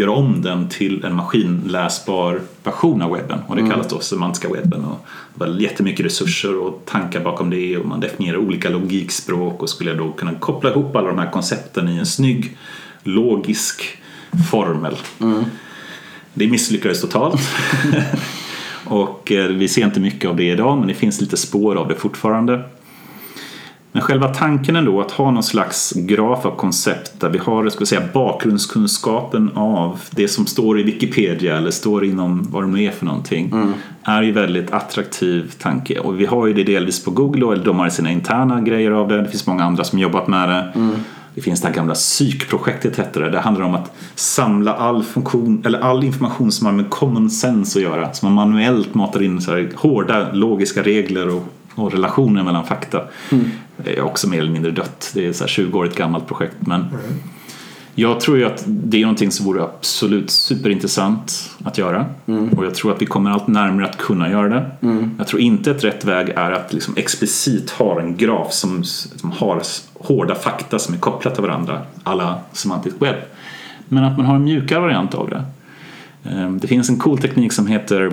göra om den till en maskinläsbar version av webben och det kallas då semantiska webben. Och det var jättemycket resurser och tankar bakom det och man definierar olika logikspråk och skulle då kunna koppla ihop alla de här koncepten i en snygg logisk formel. Det misslyckades totalt. och eh, vi ser inte mycket av det idag men det finns lite spår av det fortfarande. Men själva tanken ändå att ha någon slags graf av koncept där vi har ska säga, bakgrundskunskapen av det som står i Wikipedia eller står inom vad det nu är för någonting är ju väldigt attraktiv tanke och vi har ju det delvis på Google och de har sina interna grejer av det. Det finns många andra som jobbat med det. Det finns det här gamla psykprojektet hette det. Det handlar om att samla all, funktion, eller all information som har med common sense att göra. Som man manuellt matar in så här hårda logiska regler och, och relationer mellan fakta. Det är också mer eller mindre dött. Det är så här 20-årigt gammalt projekt. Men jag tror ju att det är någonting som vore absolut superintressant att göra. Och jag tror att vi kommer allt närmare att kunna göra det. Jag tror inte att rätt väg är att liksom explicit ha en graf som, som har hårda fakta som är kopplade till varandra. Alla semantisk webb. Men att man har en mjukare variant av det. Ehm, Det finns en cool teknik som heter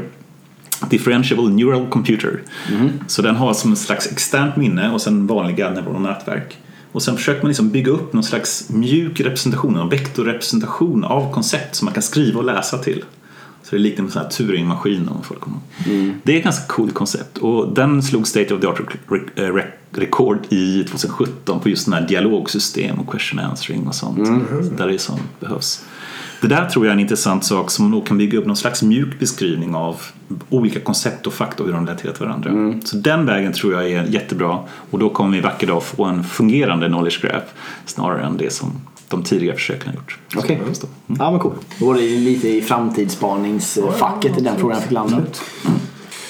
Differentiable Neural Computer. Så den har som ett slags externt minne och sen vanliga neuronala nätverk. Och sen försöker man liksom bygga upp någon slags mjuk representation, en vektorrepresentation av koncept som man kan skriva och läsa till. Så det är liknande en sån här Turing-maskin om folk kommer ihåg. Det är ett ganska coolt koncept och den slog State of the Art rec- eh, rekord i 2017 på just den här dialogsystem och question answering och sånt. Där det är sånt behövs. Det där tror jag är en intressant sak som nog kan bygga upp någon slags mjuk beskrivning av olika koncept och fakta och hur de relaterar till varandra. Så den vägen tror jag är jättebra och då kommer vi vacker dag få en fungerande knowledge graph snarare än det som de tidigare försöken har gjort. Okej. Så, Ja men cool. Då var det lite i framtidsspaningsfacket i den frågan fick landa.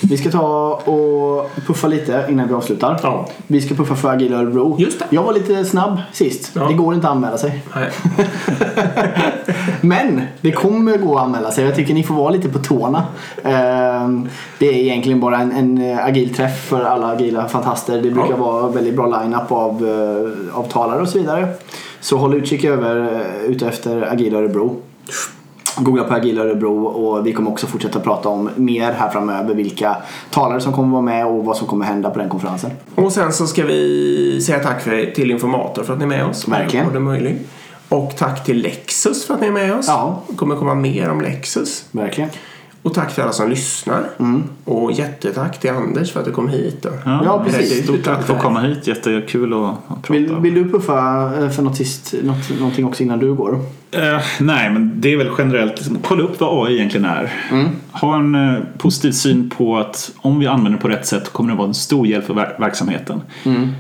Vi ska ta och puffa lite innan vi avslutar. Ja. Vi ska puffa för Agila Örebro. Just det. Jag var lite snabb sist. Ja. Det går inte att anmäla sig. Men det kommer gå att anmäla sig. Jag tycker ni får vara lite på tårna. Ehm, Det är egentligen bara en, en agil träff för alla agila fantaster. Det brukar Ja. vara väldigt bra line-up av, eh, av talare och så vidare. Så håll utkik över eh, ute efter Agila Örebro. Googla på Agila Örebro och vi kommer också fortsätta prata om mer här framöver. Vilka talare som kommer vara med och vad som kommer hända på den konferensen. Och sen så ska vi säga tack för, till Informator för att ni är med oss. Verkligen. Och möjligt. Och tack till Lexus för att ni är med oss. Ja. Det kommer komma mer om Lexus. Verkligen. Och tack till alla som lyssnar. Och jättetack till Anders för att du kom hit. Då. Ja, precis. Stort tack för att komma hit, jättekul att, att prata. Vill, vill du puffa eh, för något sist, något, någonting också innan du går? Eh, nej, men det är väl generellt. Liksom, kolla upp vad AI egentligen är. Ha en eh, positiv syn på att om vi använder det på rätt sätt kommer det vara en stor hjälp för ver- verksamheten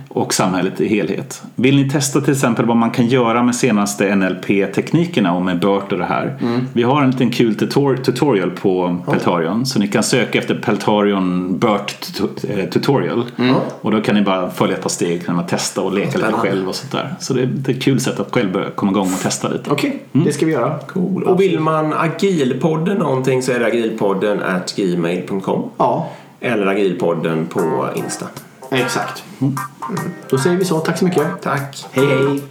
och samhället i helhet. Vill ni testa till exempel vad man kan göra med senaste NLP-teknikerna och med BERT och det här. Vi har en liten kul tutor- tutorial på Peltarion så ni kan söka efter Peltarion BERT tut- eh, tutorial och då kan ni bara följa ett par steg när man testa och leka lite själv och sånt där. Så det, är ett kul sätt att själv komma igång och testa lite. Okej. Det ska vi göra. Cool. Och vill man agilpodden någonting så är det agilpodden at gmail.com Ja, eller agilpodden på Insta. exakt. Då säger vi så. Tack så mycket. Tack. Hej hej.